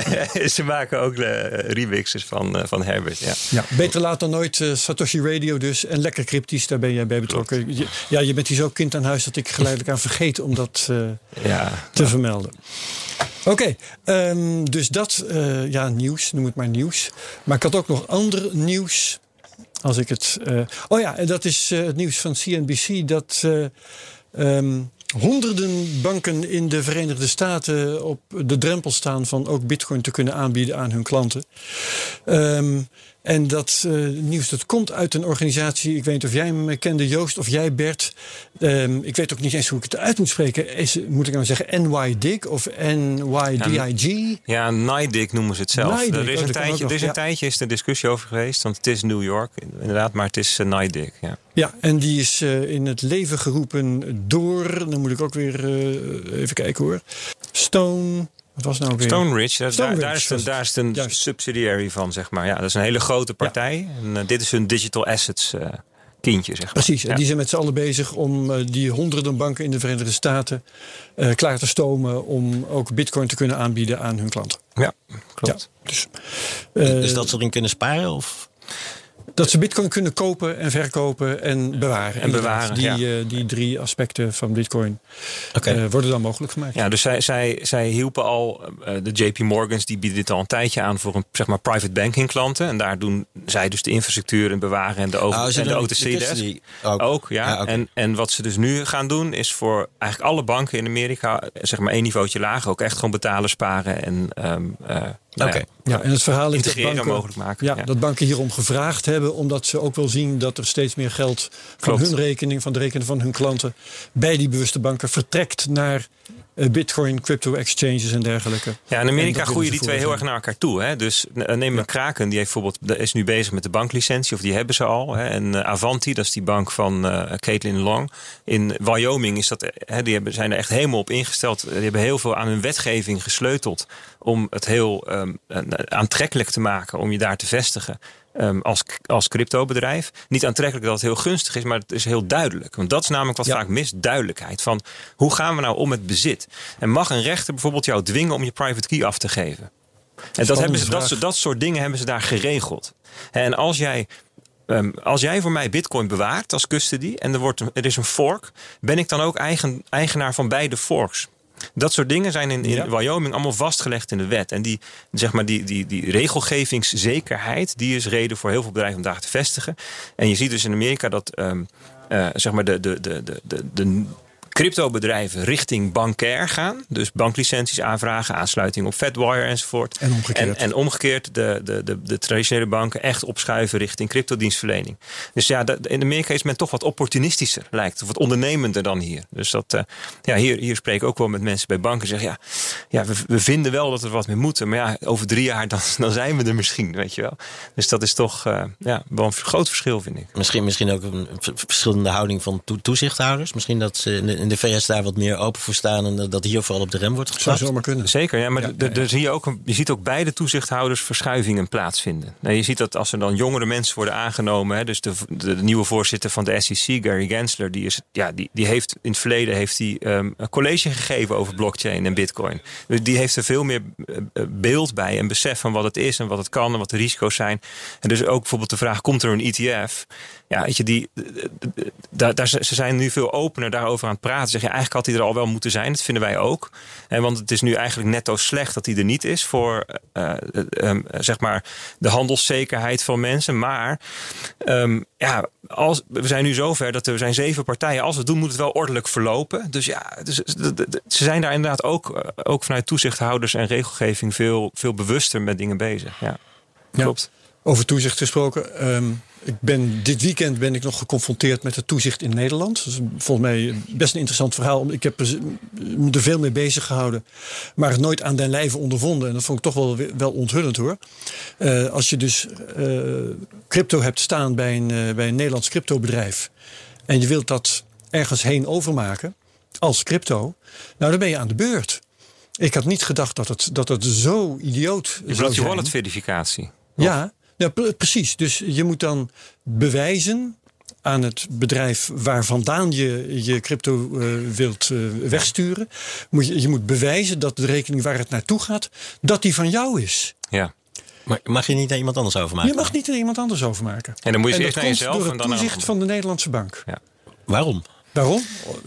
ze maken ook de remixes van, uh, van Herbert. Ja. ja, beter laat dan nooit uh, Satoshi Radio dus. En lekker cryptisch, daar ben jij bij betrokken. Je, ja, je bent hier zo kind aan huis dat ik geleidelijk aan vergeet om dat uh, ja, te vermelden. Oké, ehm, dus dat, uh, ja, nieuws, noem het maar nieuws. Maar ik had ook nog ander nieuws. Als ik het. Oh ja, en dat is het nieuws van CNBC dat. Um, honderden banken in de Verenigde Staten op de drempel staan van ook Bitcoin te kunnen aanbieden aan hun klanten. Um, en dat uh, nieuws dat komt uit een organisatie. Ik weet niet of jij me kende, Joost, of jij, Bert. Um, ik weet ook niet eens hoe ik het uit moet spreken. Is, moet ik nou zeggen NYDIG of NYDIG? Ja, NYDIG noemen ze het zelf. NYDIG, er is, een, tijdje, er is een tijdje is er discussie over geweest. Want het is New York, inderdaad, maar het is uh, NYDIG. Ja. ja, en die is uh, in het leven geroepen door. Dan moet ik ook weer even kijken hoor. Stone. Wat was nou weer? Stone Ridge, daar, daar, is een, daar is een subsidiary van, zeg maar. Ja, dat is een hele grote partij. En uh, dit is hun digital assets uh, kindje, zeg maar. Precies, en die zijn met z'n allen bezig om uh, die honderden banken in de Verenigde Staten klaar te stomen om ook bitcoin te kunnen aanbieden aan hun klanten. Ja, klopt. Ja, dus, dus dat ze erin kunnen sparen? Of? Dat ze bitcoin kunnen kopen en verkopen en bewaren. En bewaren, die, ja. uh, die drie aspecten van bitcoin okay. uh, worden dan mogelijk gemaakt. Ja, dus zij, zij, zij hielpen al, uh, de JP Morgans die bieden dit al een tijdje aan voor een zeg maar private banking klanten. En daar doen zij dus de infrastructuur en bewaren en de, over, oh, en de OTC-desk. Ook, ook, ja. ja okay. en, en wat ze dus nu gaan doen is voor eigenlijk alle banken in Amerika, zeg maar één niveautje lager, ook echt gewoon betalen, sparen en um, nou Oké. Ja, en het verhaal is dat banken, mogelijk maken. Ja, ja, dat banken hierom gevraagd hebben, omdat ze ook wel zien dat er steeds meer geld van hun rekening, van de rekening van hun klanten, bij die bewuste banken vertrekt naar Bitcoin, crypto exchanges en dergelijke. Ja, in Amerika groeien die twee heel erg naar elkaar toe. Hè? Dus neem een. Kraken, die heeft bijvoorbeeld, is nu bezig met de banklicentie, of die hebben ze al. Hè? En uh, Avanti, dat is die bank van uh, Caitlin Long. In Wyoming is dat, hè, die hebben, zijn er echt helemaal op ingesteld. Die hebben heel veel aan hun wetgeving gesleuteld om het heel um, aantrekkelijk te maken om je daar te vestigen. Um, als, als cryptobedrijf. Niet aantrekkelijk dat het heel gunstig is, maar het is heel duidelijk. Want dat is namelijk wat ja. vaak mist: duidelijkheid. Van hoe gaan we nou om met bezit? En mag een rechter bijvoorbeeld jou dwingen om je private key af te geven? En dat, hebben ze, dat, dat soort dingen hebben ze daar geregeld. En als jij Um, als jij voor mij bitcoin bewaart als custody en er, wordt er is een fork, ben ik dan ook eigen, eigenaar van beide forks? Dat soort dingen zijn in, in ja. Wyoming allemaal vastgelegd in de wet. En die, zeg maar, die, die, die regelgevingszekerheid, die is reden voor heel veel bedrijven om daar te vestigen. En je ziet dus in Amerika dat um, uh, zeg maar de, de, de, de, de, cryptobedrijven richting bankair gaan. Dus banklicenties aanvragen, aansluiting op Fedwire enzovoort. En omgekeerd. En, en omgekeerd de, de, de, de, traditionele banken echt opschuiven richting cryptodienstverlening. Dus ja, dat, in Amerika is men toch wat opportunistischer lijkt. Of wat ondernemender dan hier. Dus dat, uh, ja, hier, hier spreek ik ook wel met mensen bij banken. Zeggen ja, ja we, we vinden wel dat er wat mee moeten. Maar ja, over drie jaar dan, dan zijn we er misschien, weet je wel. Dus dat is toch uh, ja, wel een groot verschil, vind ik. Misschien, misschien ook een verschillende houding van to toezichthouders. Misschien dat ze in de, de VS daar wat meer open voor staan en dat hier vooral op de rem wordt getrapt. Zou zomaar kunnen. Zeker, ja, maar ja, ja, ja. zie je, ook, je ziet ook beide toezichthouders verschuivingen plaatsvinden. Nou, je ziet dat als er dan jongere mensen worden aangenomen, hè, dus de, de, de, nieuwe voorzitter van de SEC, Gary Gensler, die, is, ja, die, die heeft in het verleden heeft die, um, een college gegeven over blockchain en bitcoin. Dus die heeft er veel meer beeld bij en besef van wat het is en wat het kan en wat de risico's zijn. En dus ook bijvoorbeeld de vraag, komt er een ETF? Ja, weet je, die, daar, daar, ze zijn nu veel opener daarover aan het praten. Zeg je, eigenlijk had hij er al wel moeten zijn. Dat vinden wij ook. En want het is nu eigenlijk netto slecht dat hij er niet is voor uh, um, zeg maar de handelszekerheid van mensen. Maar um, ja, als, we zijn nu zover dat er zijn zeven partijen. Als we het doen, moet het wel ordelijk verlopen. Dus ja, dus, ze zijn daar inderdaad ook, ook vanuit toezichthouders en regelgeving veel, veel bewuster met dingen bezig. Ja, klopt. Ja, over toezicht gesproken. Um ik ben, dit weekend ben ik nog geconfronteerd met het toezicht in Nederland. Dat is volgens mij best een interessant verhaal. Ik heb er veel mee bezig gehouden, maar het nooit aan den lijve ondervonden. En dat vond ik toch wel, wel onthullend hoor. Uh, als je dus uh, crypto hebt staan bij een, uh, bij een Nederlands cryptobedrijf en je wilt dat ergens heen overmaken als crypto, nou dan ben je aan de beurt. Ik had niet gedacht dat het, dat het zo idioot je zou zijn. Je wallet verificatie. Ja, ja, precies. Dus je moet dan bewijzen aan het bedrijf waar vandaan je je crypto uh, wilt uh, wegsturen. Moet je, je moet bewijzen dat de rekening waar het naartoe gaat, dat die van jou is. Ja. Maar mag je niet naar iemand anders overmaken? Je mag niet naar iemand anders overmaken. En dan moet je eerst naar jezelf door het en dan toezicht van de Nederlandse bank. Ja. Waarom? Waarom?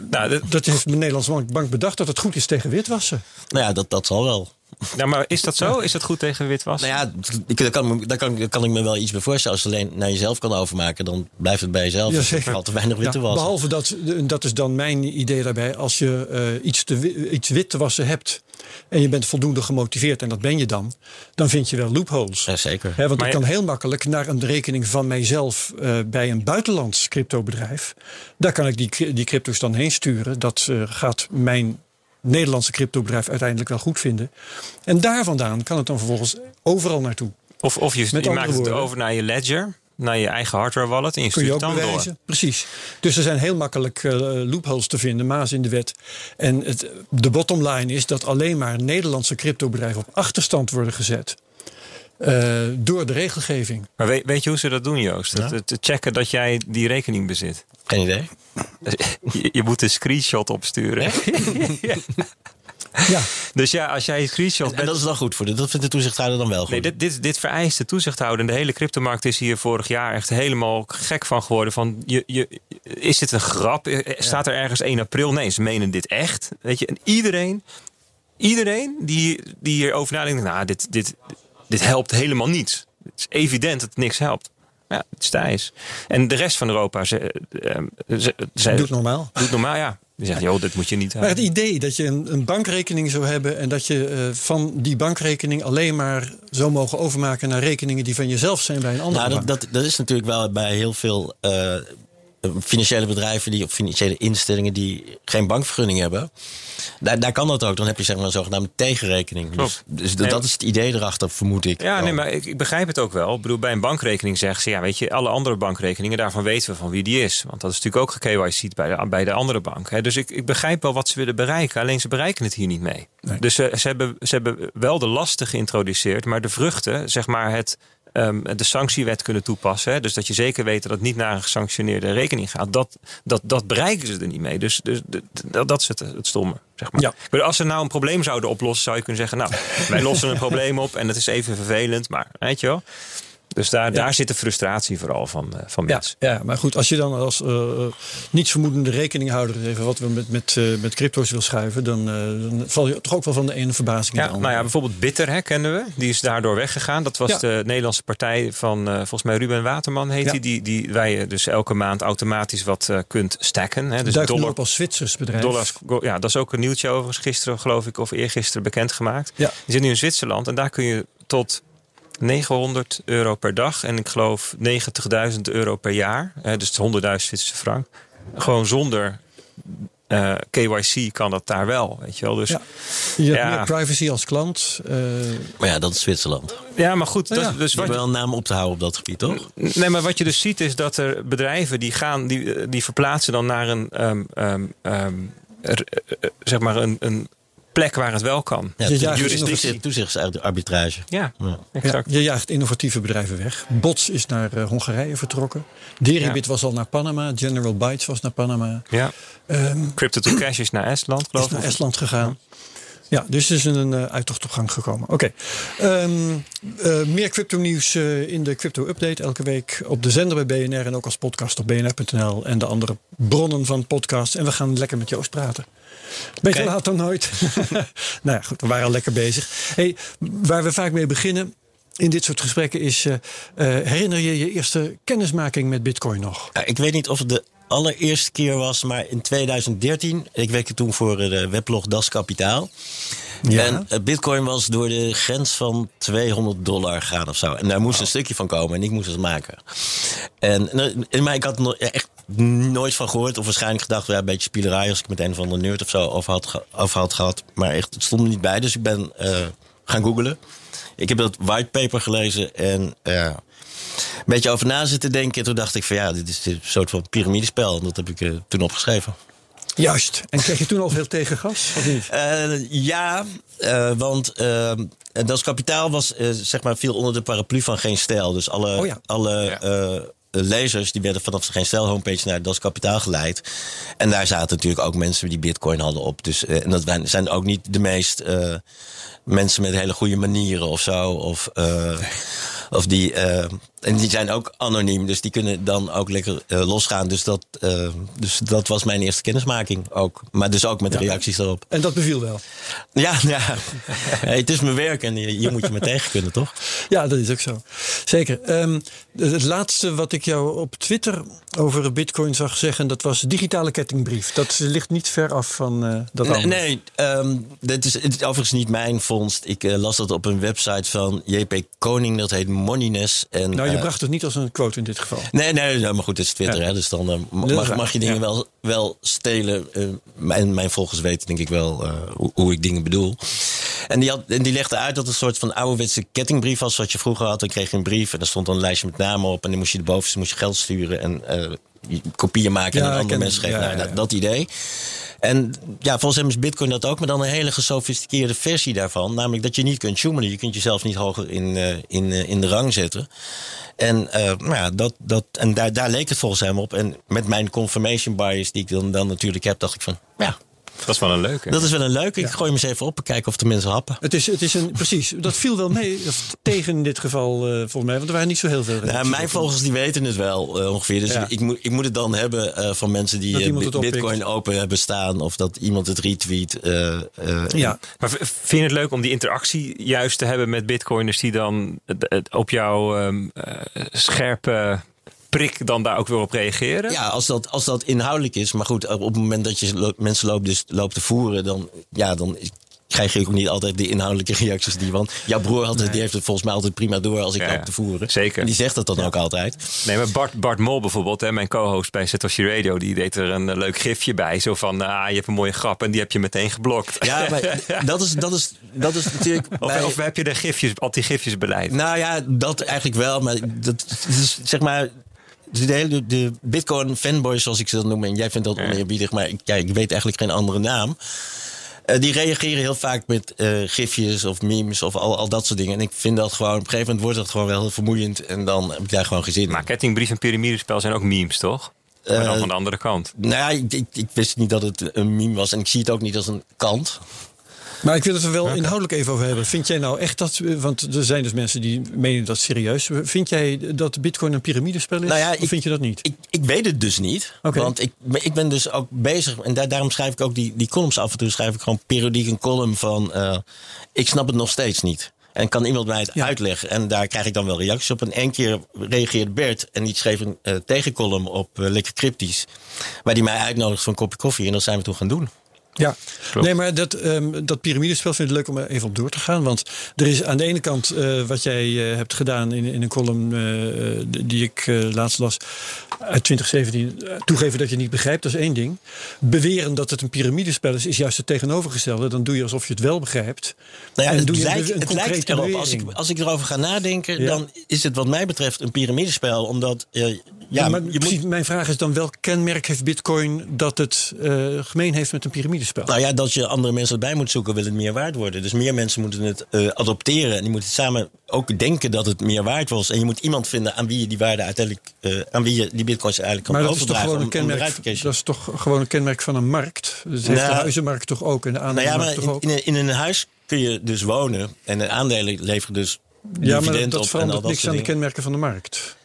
Nou, dat heeft de Nederlandse bank bedacht dat het goed is tegen witwassen. Nou ja, dat, dat zal wel. Nou, maar is dat zo? Is dat goed tegen witwassen? Nou ja, daar kan, daar, kan, kan ik me wel iets bij voorstellen. Als je alleen naar jezelf kan overmaken, dan blijft het bij jezelf. Ja, zeker. Er te weinig wit te wassen. behalve dat, dat is dan mijn idee daarbij. Als je uh, iets, te, iets wit te wassen hebt en je bent voldoende gemotiveerd, en dat ben je dan, dan vind je wel loopholes. Ja, zeker. want maar ik kan heel makkelijk naar een rekening van mijzelf uh, bij een buitenlands cryptobedrijf. Daar kan ik die, die crypto's dan heen sturen. Dat uh, gaat mijn Nederlandse cryptobedrijf uiteindelijk wel goed vinden. En daar vandaan kan het dan vervolgens overal naartoe. Of, of je, je maakt het over naar je ledger, naar je eigen hardware wallet en je stuurt het dan bewijzen. door. Precies. Dus er zijn heel makkelijk uh, loopholes te vinden, maas in de wet. En het, de bottom line is dat alleen maar Nederlandse cryptobedrijven op achterstand worden gezet. Uh, door de regelgeving. Maar weet, weet, je hoe ze dat doen, Joost? Ja? Te checken dat jij die rekening bezit. Geen idee. Je, je moet een screenshot opsturen. Ja. Dus ja, als jij een screenshot. En, en, dat is dan goed voor de, dat vindt de toezichthouder dan wel goed. Nee, dit, dit, dit vereist de toezichthouder. De hele cryptomarkt is hier vorig jaar echt helemaal gek van geworden. Van, je, je, is dit een grap? Eh, staat er ergens 1 april? Nee, ze menen dit echt. Weet je, en iedereen, iedereen die, die hierover nadenkt, nou, dit, dit, dit helpt helemaal niets. Het is evident dat het niks helpt. Ja, het is Thijs. En de rest van Europa ze, ze, ze, doet normaal. Doet normaal, ja. Die zegt, joh, dit moet je niet hebben. Maar het idee dat je een, een bankrekening zou hebben... en dat je uh, van die bankrekening alleen maar zou mogen overmaken... naar rekeningen die van jezelf zijn bij een andere nou, bank. Dat, dat, dat is natuurlijk wel bij heel veel uh, financiële bedrijven... Die, of financiële instellingen die geen bankvergunning hebben... Daar, daar kan dat ook. Dan heb je zeg maar een zogenaamde tegenrekening. Dus, dus dat is het idee erachter, vermoed ik. Ja, nee, maar ik, ik, begrijp het ook wel. Ik bedoel, bij een bankrekening zeggen ze... ja, weet je, alle andere bankrekeningen... daarvan weten we van wie die is. Want dat is natuurlijk ook gekyc'd bij de, bij de andere bank. Hè. Dus ik, ik begrijp wel wat ze willen bereiken. Alleen ze bereiken het hier niet mee. Dus ze, ze, hebben, ze hebben wel de lasten geïntroduceerd... maar de vruchten, zeg maar het um, de sanctiewet kunnen toepassen. Hè, dus dat je zeker weet dat het niet naar een gesanctioneerde rekening gaat. Dat, dat, dat bereiken ze er niet mee. Dus, dus dat is het, het stomme. Zeg maar. ja. Als ze nou een probleem zouden oplossen, zou je kunnen zeggen: Nou, wij lossen een probleem op en het is even vervelend, maar weet je wel. Dus daar, daar zit de frustratie vooral van, uh, van mensen. Ja, maar goed, als je dan als uh, nietsvermoedende rekeninghouder even wat we met, met, met crypto's wil schuiven, dan, dan, val je toch ook wel van de ene verbazing ja, in de andere. Nou ja, bijvoorbeeld Bitter hè, kennen we. Die is daardoor weggegaan. Dat was de Nederlandse partij van volgens mij Ruben Waterman heet die, die, die. Waar je dus elke maand automatisch wat kunt stacken. Hè. Dus Duikt dollar, op als Zwitsers bedrijf. Dollars, ja, dat is ook een nieuwtje overigens gisteren geloof ik of eergisteren bekendgemaakt. Ja. Die zit nu in Zwitserland en daar kun je tot 900 euro per dag en ik geloof 90.000 euro per jaar. Hè, dus 100.000 Zwitserse frank. Gewoon zonder uh, eh, KYC kan dat daar wel, weet je wel. Dus, ja. Je hebt meer privacy als klant. Uh... Maar ja, dat is Zwitserland. Ja, maar goed. Dat, ja. dus wat je wel een naam op te houden op dat gebied, toch? Nee, maar wat je dus ziet is dat er bedrijven die gaan, die, die verplaatsen dan naar een, um, um, um, zeg maar een, een plek waar het wel kan. Ja, je jaagt toezichtsarbitrage. Ja, ja, exact. Ja, je jaagt innovatieve bedrijven weg. Bots is naar uh, Hongarije vertrokken. Deribit was al naar Panama. General Bytes was naar Panama. Ja. Um, Crypto to Cash is naar Estland, geloof ik. Is naar Estland gegaan. Ja, dus er is een uh, uittocht op gang gekomen. Oké. Okay. Um, uh, meer crypto nieuws uh, in de Crypto Update elke week op de zender bij BNR en ook als podcast op bnr.nl en de andere bronnen van podcast. En we gaan lekker met Joost praten. Beter okay. laat dan nooit. nou ja, goed, we waren al lekker bezig. Hey, waar we vaak mee beginnen in dit soort gesprekken is: uh, uh, herinner je je eerste kennismaking met Bitcoin nog? Ja, ik weet niet of de allereerste keer was, maar in 2013. Ik werkte toen voor de weblog Das Kapitaal. Ja. En uh, Bitcoin was door de grens van 200 dollar gaan of zo. En daar moest wow. een stukje van komen en ik moest het maken. En, en maar ik had nog echt nooit van gehoord. Of waarschijnlijk gedacht, ja, een beetje spielerij als ik met een van de nerd of zo over had, over had gehad. Maar echt, het stond er niet bij. Dus ik ben uh, gaan googlen. Ik heb dat whitepaper gelezen en uh, een beetje over na zitten denken. En toen dacht ik van ja, dit is een soort van piramidespel. En dat heb ik uh, toen opgeschreven. Juist. En kreeg je toen al veel tegengas? Of niet? Uh, ja, uh, want uh, Das Kapitaal was, zeg maar, viel onder de paraplu van geen stijl. Dus alle, oh ja. alle ja lezers die werden vanaf de Geen Stel homepage naar Das Kapitaal geleid. En daar zaten natuurlijk ook mensen die bitcoin hadden op. Dus, uh, en dat zijn ook niet de meest uh, mensen met hele goede manieren of zo. Of, uh, of die en die zijn ook anoniem, dus die kunnen dan ook lekker uh, losgaan. Dus dat, uh, dus dat was mijn eerste kennismaking ook. Maar dus ook met de reacties erop. En dat beviel wel? Ja, ja. hey, het is mijn werk en hier moet je me tegen kunnen, toch? Ja, dat is ook zo. Zeker. Um, het laatste wat ik jou op Twitter over bitcoin zag zeggen... dat was digitale kettingbrief. Dat ligt niet ver af van uh, dat Nee, nee um, dit is, het is overigens niet mijn vondst. Ik las dat op een website van JP Koning. Dat heet Moneyness. En, nou, je bracht het niet als een quote in dit geval. Nee, nee, maar goed, het is Twitter. Hè, dus dan mag, mag, je dingen wel, wel stelen. en mijn volgers weten denk ik wel hoe, hoe, ik dingen bedoel. En die, had, en die legde uit dat het een soort van ouderwetse kettingbrief was. Wat je vroeger had. Dan kreeg je een brief en daar stond dan een lijstje met namen op. En dan moest je de bovenste moest je geld sturen. En uh, kopieën maken en aan andere mensen geven. Ja, nou, dat idee. En ja, volgens hem is Bitcoin dat ook, maar dan een hele gesofisticeerde versie daarvan. Namelijk dat je niet kunt zoomelen. Je kunt jezelf niet hoger in, uh, in, uh, in de rang zetten. En, uh, nou ja, dat, dat, en daar, daar leek het volgens hem op. En met mijn confirmation bias die ik dan, dan natuurlijk heb, dacht ik van ja, dat is wel een leuke. Dat is wel een leuke. Ik gooi hem eens even op en kijken of de mensen happen. Het is, het is een, precies, dat viel wel mee. tegen in dit geval, uh, volgens mij. Want er waren niet zo heel veel. Nou, mijn volgers die weten het wel uh, ongeveer. Dus ja. ik, moet, ik moet het dan hebben uh, van mensen die Bitcoin open hebben staan. Of dat iemand het retweet. ja. Maar vind je het leuk om die interactie juist te hebben met Bitcoiners die dan op jouw um, scherpe prik dan daar ook weer op reageren? Ja, als dat, als dat inhoudelijk is. Maar goed, op het moment dat je mensen loopt, dus, loopt te voeren, dan, ja, dan krijg je ook niet altijd de inhoudelijke reacties die. Want jouw broer nee. die heeft het volgens mij altijd prima door als ik ja, loop te voeren. Zeker. En die zegt dat dan ja. ook altijd. Nee, maar Bart, Bart Mol bijvoorbeeld, hè, mijn co-host bij Satoshi Radio, die deed er een leuk gifje bij. Zo van, ah, je hebt een mooie grap en die heb je meteen geblokt. Ja, maar dat is, dat is, dat is natuurlijk. Of, bij... of heb je de gifjes, anti-gifjes beleid? Nou ja, dat eigenlijk wel. Maar dat is zeg maar de hele de Bitcoin fanboys, zoals ik ze dat noem, en jij vindt dat oneerbiedig, maar ik, ja, ik weet eigenlijk geen andere naam. Uh, die reageren heel vaak met uh, gifjes of memes of al, al dat soort dingen. En ik vind dat gewoon, op een gegeven moment wordt dat gewoon wel heel vermoeiend. En dan heb ik daar gewoon gezien. Maar kettingbrief en piramidespel zijn ook memes, toch? Maar dan van de andere kant. Nou ja, ik, ik, ik, wist niet dat het een meme was. En ik zie het ook niet als een kant. Maar ik wil het er wel inhoudelijk even over hebben. Vind jij nou echt dat, want er zijn dus mensen die menen dat serieus. Vind jij dat Bitcoin een piramidespel is? Nou ja, of vind je dat niet? Ik, ik weet het dus niet. Okay. Want ik, ik ben dus ook bezig, en daar, daarom schrijf ik ook die, die columns af en toe. Schrijf ik gewoon periodiek een column van. Uh, ik snap het nog steeds niet. En kan iemand mij het ja. uitleggen? En daar krijg ik dan wel reacties op. En één keer reageerde Bert en die schreef een uh, tegencolumn op uh, Lekker Cryptisch. Waar die mij uitnodigt voor een kopje koffie. En dat zijn we toen gaan doen. Ja, Klopt. nee, maar dat, um, dat piramidespel vind ik leuk om even op door te gaan. Want er is aan de ene kant uh, wat jij uh, hebt gedaan in, in een column uh, die ik laatst las uit 2017. toegeven dat je niet begrijpt, dat is één ding. Beweren dat het een piramidespel is, is juist het tegenovergestelde. Dan doe je alsof je het wel begrijpt. Nou ja, en het, doe je lijkt, een, een het lijkt erop. Als ik, als ik erover ga nadenken, ja. dan is het wat mij betreft een piramidespel. Omdat ja, maar je moet... mijn vraag is dan welk kenmerk heeft Bitcoin dat het gemeen heeft met een piramidespel? Nou ja, dat je andere mensen erbij moet zoeken, wil het meer waard worden. Dus meer mensen moeten het uh, adopteren en die moeten samen ook denken dat het meer waard was. En je moet iemand vinden aan wie je die waarde uiteindelijk, uh, aan wie je die bitcoins eigenlijk kan maar overdragen. Dat is, toch gewoon een kenmerk, dat is toch gewoon een kenmerk van een markt? Dat heeft nou, de huizenmarkt toch ook en de aandelenmarkt nou ja, maar? In, in een huis kun je dus wonen en de aandelen leveren dus ja, maar dat, dat verandert niks aan de kenmerken van de markt.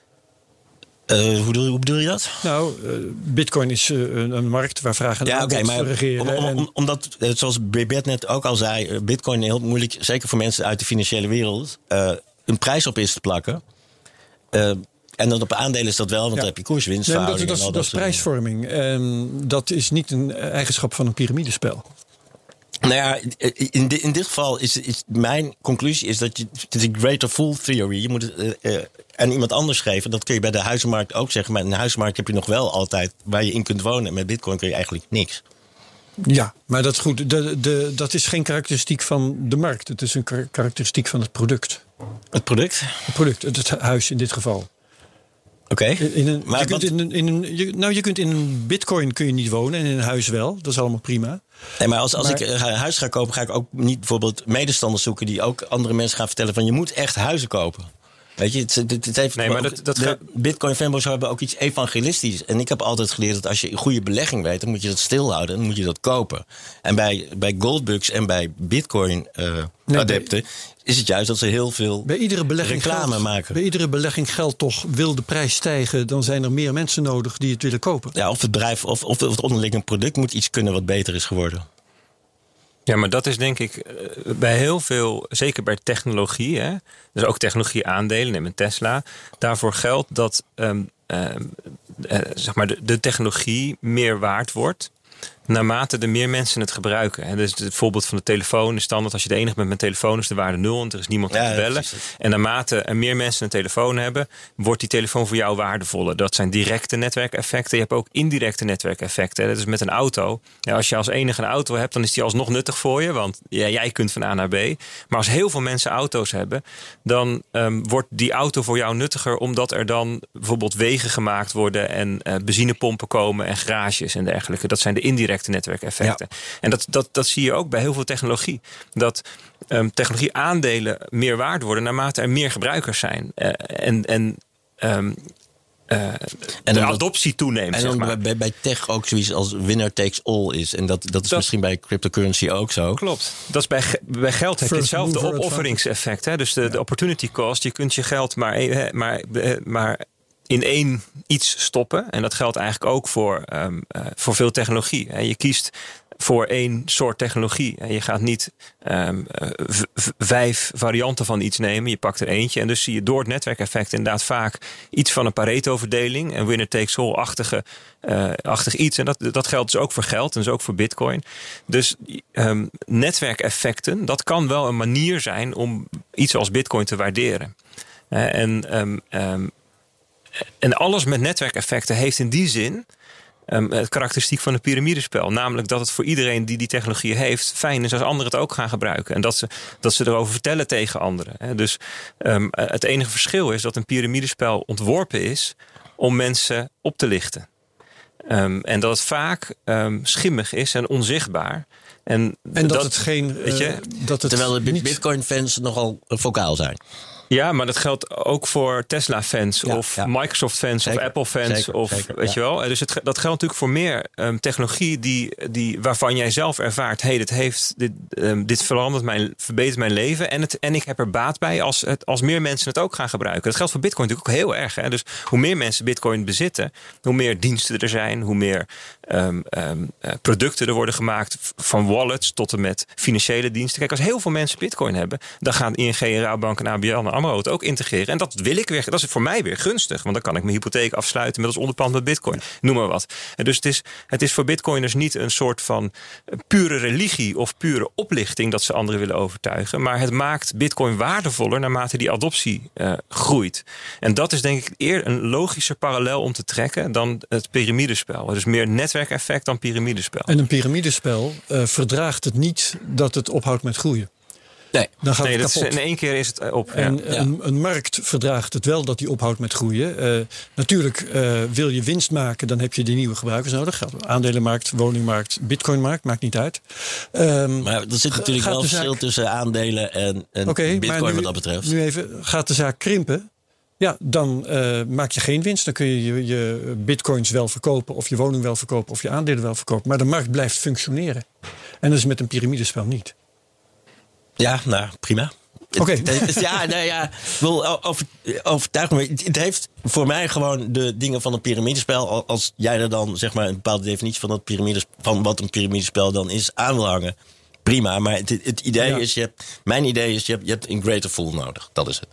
Uh, hoe, bedoel, hoe, bedoel, je dat? Nou, uh, Bitcoin is uh, een markt waar vragen ja, okay, maar regeren. Om, om, om, omdat, zoals Bert net ook al zei, Bitcoin heel moeilijk, zeker voor mensen uit de financiële wereld, een prijs op is te plakken. en dan op aandelen is dat wel, want ja. dan heb je koerswinstverhouding. Nee, dat, dat, dat, dat is prijsvorming. En dat is niet een eigenschap van een piramidespel. Nou ja, in, in dit geval is, is, mijn conclusie is dat je, een greater fool theory. Je moet uh, aan iemand anders geven. Dat kun je bij de huizenmarkt ook zeggen. Maar in de huizenmarkt heb je nog wel altijd waar je in kunt wonen. En met bitcoin kun je eigenlijk niks. Ja, maar dat is goed. De, de, dat is geen karakteristiek van de markt. Het is een karakteristiek van het product. Het product? Het product, het huis in dit geval. Oké. Okay. Maar je kunt in een, in een, je, nou, je kunt in een bitcoin kun je niet wonen en in een huis wel. Dat is allemaal prima. Nee, maar als, als maar, ik een huis ga kopen, ga ik ook niet bijvoorbeeld medestanders zoeken die ook andere mensen gaan vertellen van je moet echt huizen kopen. Weet je, het, het, het heeft Nee, maar ook- dat- dat de gaat- Bitcoin fanboys hebben ook iets evangelistisch. En ik heb altijd geleerd dat als je een goede belegging weet, dan moet je dat stilhouden en dan moet je dat kopen. En bij, bij goldbugs en bij Bitcoin eh, Nee, adepten is het juist dat ze heel veel Bij iedere belegging reclame geldt, maken. Bij iedere belegging geldt toch, wil de prijs stijgen, dan zijn er meer mensen nodig die het willen kopen. Ja, of het bedrijf of, of het onderliggende product moet iets kunnen wat beter is geworden. Ja, maar dat is denk ik eh, bij heel veel, zeker bij technologie, hè, dus ook technologie aandelen, neem een Tesla. Daarvoor geldt dat ehm, ehm, eh, zeg maar de, de technologie meer waard wordt. Naarmate er meer mensen het gebruiken. En dus het voorbeeld van de telefoon is standaard. Als je de enige bent met een telefoon, is de waarde nul. En er is niemand om Ja, te bellen. precies. En naarmate er meer mensen een telefoon hebben, wordt die telefoon voor jou waardevoller. Dat zijn directe netwerkeffecten. Je hebt ook indirecte netwerkeffecten. Dat is met een auto. Ja, als je als enige een auto hebt, dan is die alsnog nuttig voor je. Want ja, jij kunt van A naar B. Maar als heel veel mensen auto's hebben, dan ehm, wordt die auto voor jou nuttiger. Omdat er dan bijvoorbeeld wegen gemaakt worden en eh, benzinepompen komen en garages en dergelijke. Dat zijn de indirecte netwerkeffecten. En dat, dat, dat zie je ook bij heel veel technologie. Dat ehm, technologie aandelen meer waard worden naarmate er meer gebruikers zijn. Eh, en en ehm, eh, de dan- adoptie toeneemt. En zeg dan maar. bij, bij tech ook zoiets als winner takes all is. En dat, dat is Dat- misschien bij cryptocurrency ook zo. Klopt. Dat is bij, bij geld heb je hetzelfde opofferingseffect. Hè? Dus de, de opportunity cost. Je kunt je geld maar, eh, maar, eh, maar in één iets stoppen. En dat geldt eigenlijk ook voor, ehm, eh, voor veel technologie. hè. Je kiest voor één soort technologie. En je gaat niet ehm, eh, vijf varianten van iets nemen. Je pakt er eentje. En dus zie je door het netwerkeffect inderdaad vaak iets van een Pareto-verdeling. Een winner takes all-achtige eh, achtig iets. En dat, dat geldt dus ook voor geld en dus ook voor bitcoin. Dus ehm, netwerkeffecten, dat kan wel een manier zijn om iets als bitcoin te waarderen. En, ehm, en alles met netwerkeffecten heeft in die zin ehm, het karakteristiek van een piramidespel. Namelijk dat het voor iedereen die die technologie heeft fijn is als anderen het ook gaan gebruiken. En dat ze, dat ze erover vertellen tegen anderen. hè. Dus ehm, eh, het enige verschil is dat een piramidespel ontworpen is om mensen op te lichten. Ehm, en dat het vaak ehm, schimmig is en onzichtbaar. En, En dat, het geen. weet je, eh, dat het Terwijl de niet- Bitcoin-fans nogal vocaal zijn. Ja, maar dat geldt ook voor Tesla-fans Ja, of ja. Microsoft-fans of Apple-fans. of zeker, weet je wel. Dus het, dat geldt natuurlijk voor meer ehm, technologie die, die, waarvan jij zelf ervaart: hey, dit, heeft, dit, ehm, dit verandert mijn, verbetert mijn leven. En, het, en ik heb er baat bij als, het, als meer mensen het ook gaan gebruiken. Dat geldt voor Bitcoin natuurlijk ook heel erg. Hè? Dus hoe meer mensen Bitcoin bezitten, hoe meer diensten er zijn, hoe meer ehm, ehm, eh, producten er worden gemaakt. Van wallets tot en met financiële diensten. Kijk, als heel veel mensen Bitcoin hebben, dan gaan ING, Rabobank en ABN en AMRO het ook integreren. En dat wil ik weer. Dat is voor mij weer gunstig. Want dan kan ik mijn hypotheek afsluiten met als onderpand met Bitcoin. Noem maar wat. En dus het is, het is voor Bitcoiners niet een soort van pure religie of pure oplichting dat ze anderen willen overtuigen. Maar het maakt Bitcoin waardevoller naarmate die adoptie eh, groeit. En dat is denk ik eer een logischer parallel om te trekken dan het piramidespel. Dus meer netwerkeffect dan piramidespel. En een piramidespel eh, verdraagt het niet dat het ophoudt met groeien. Nee. Dan gaat Nee, het dat is, kapot. in één keer is het eh, op. ja. En een, een markt verdraagt het wel dat die ophoudt met groeien. Eh, natuurlijk eh, wil je winst maken, dan heb je die nieuwe gebruikers nodig. Aandelenmarkt, woningmarkt, bitcoinmarkt, maakt niet uit. Ehm, Maar er zit natuurlijk wel verschil zaak- tussen aandelen en, bitcoin nu- wat dat betreft. Nu even, gaat de zaak krimpen? Ja, dan eh, maak je geen winst. Dan kun je, je je bitcoins wel verkopen, of je woning wel verkopen, of je aandelen wel verkopen. Maar de markt blijft functioneren. En dat is met een piramidespel niet. Ja, nou, prima. Oké. Ja, nou ja, wil over, overtuig me. Het, heeft voor mij gewoon de dingen van een piramidespel. Al- Als jij er dan zeg maar een bepaalde definitie van, dat piramides, van wat een piramidespel dan is aan wil hangen. Prima, maar het, het idee Ja. is, je hebt, mijn idee is, je hebt, je hebt een greater fool nodig. Dat is het.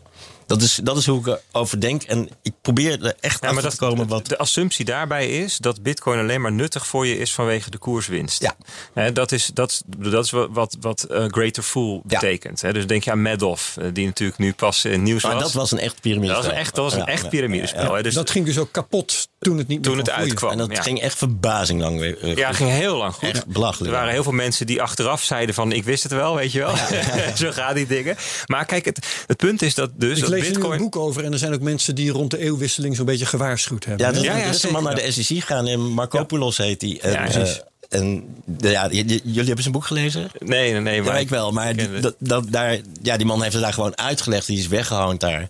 Dat is, dat is hoe ik erover denk. En ik probeer er echt Ja, maar dat, te komen wat... de assumptie daarbij is dat Bitcoin alleen maar nuttig voor je is vanwege de koerswinst. Ja. Hè, dat, is, dat, dat is wat, wat, eh, Greater Fool Ja. betekent. Hè. Dus denk je aan Madoff, eh, die natuurlijk nu pas in het nieuws Maar was. dat was een echt dat piramidespel. was een echt, dat was een Ja, echt ja, piramidespel. ja, ja. hè. Dus dat ging dus ook kapot toen het niet toen meer het uitkwam. En dat ja. ging echt verbazing lang weer. Ja, goed. ging heel lang goed. Echt belachelijk. Er waren heel veel mensen die achteraf zeiden van ik wist het wel, weet je wel. Zo gaan die dingen. Maar kijk, het, het punt is dat dus Ik dat lees er Bitcoin... een boek over en er zijn ook mensen die rond de eeuwwisseling zo'n beetje gewaarschuwd hebben. Ja, is, Ja, ja, is een man naar de SEC gegaan en Markopoulos heet hij. En, Ja, precies. eh, en ja, j- jullie hebben zijn boek gelezen? Nee, nee, nee. Ja, Maar ik wel. Maar die, het. dat, dat, daar, ja, die man heeft het daar gewoon uitgelegd. Die is weggehoond daar.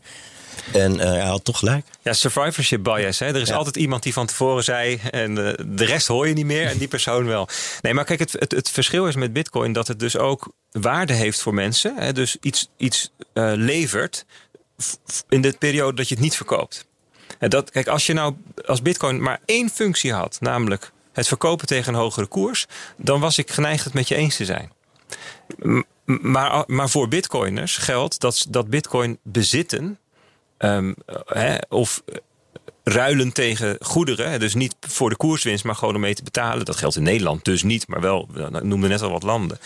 En uh, hij had toch gelijk. Ja, survivorship bias. Hè? Er is altijd iemand die van tevoren zei en uh, de rest hoor je niet meer en die persoon wel. Nee, maar kijk, het, het, het, verschil is met bitcoin dat het dus ook waarde heeft voor mensen. Hè? Dus iets, iets uh, levert in de periode dat je het niet verkoopt. En dat, kijk, als je nou als bitcoin maar één functie had, namelijk het verkopen tegen een hogere koers, dan was ik geneigd het met je eens te zijn. Maar, maar voor bitcoiners geldt dat, dat bitcoin bezitten um, hè, of ruilen tegen goederen. Dus niet voor de koerswinst, maar gewoon om mee te betalen. Dat geldt in Nederland dus niet, maar wel, ik noemde net al wat landen.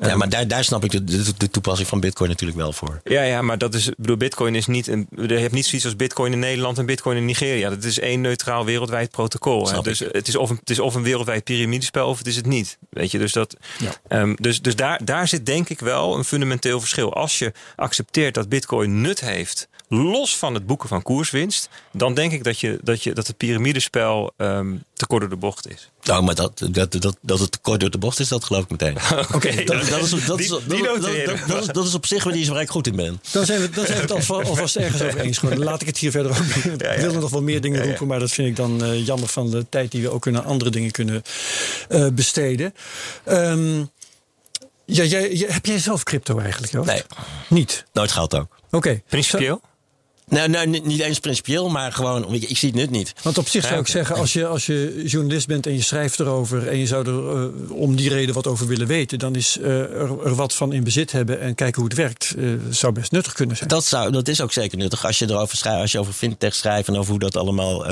Ja, maar daar, daar snap ik de, de, de, toepassing van Bitcoin natuurlijk wel voor. Ja, ja maar dat is, bedoel, Bitcoin is niet. Een, je hebt niet zoiets als Bitcoin in Nederland en Bitcoin in Nigeria. Dat is één neutraal wereldwijd protocol. Hè? Dus het is, of een, het is of een wereldwijd piramidespel of het is het niet. Weet je, dus, dat, ja. um, dus, dus daar, daar zit denk ik wel een fundamenteel verschil. Als je accepteert dat Bitcoin nut heeft los van het boeken van koerswinst, dan denk ik dat, je, dat, je, dat het piramidespel um, te kort door de bocht is. Nou, maar dat, dat, dat, dat het te kort door de bocht is, dat geloof ik meteen. Oké, dat, is, dat, is, dat, is op zich waar, waar ik goed in ben. Dan zijn we, dan zijn we het alvast ergens over eens. Gewoon. Laat ik het hier verder ook. Ik ja, wil nog wel meer dingen roepen, maar dat vind ik dan uh, jammer van de tijd die we ook naar andere dingen kunnen uh, besteden. Um, ja, jij, heb jij zelf crypto eigenlijk? Joost? Nee. Niet? Nooit gehad ook. Oké. Okay. Principieel? Nou, nou, niet eens principieel, maar gewoon, ik, ik zie het nut niet. Want op zich zou ik zeggen, als je, als je journalist bent en je schrijft erover en je zou er uh, om die reden wat over willen weten, dan is uh, er, er, wat van in bezit hebben en kijken hoe het werkt, uh, zou best nuttig kunnen zijn. Dat, zou, dat is ook zeker nuttig als je erover schrijft, als je over fintech schrijft en over hoe dat allemaal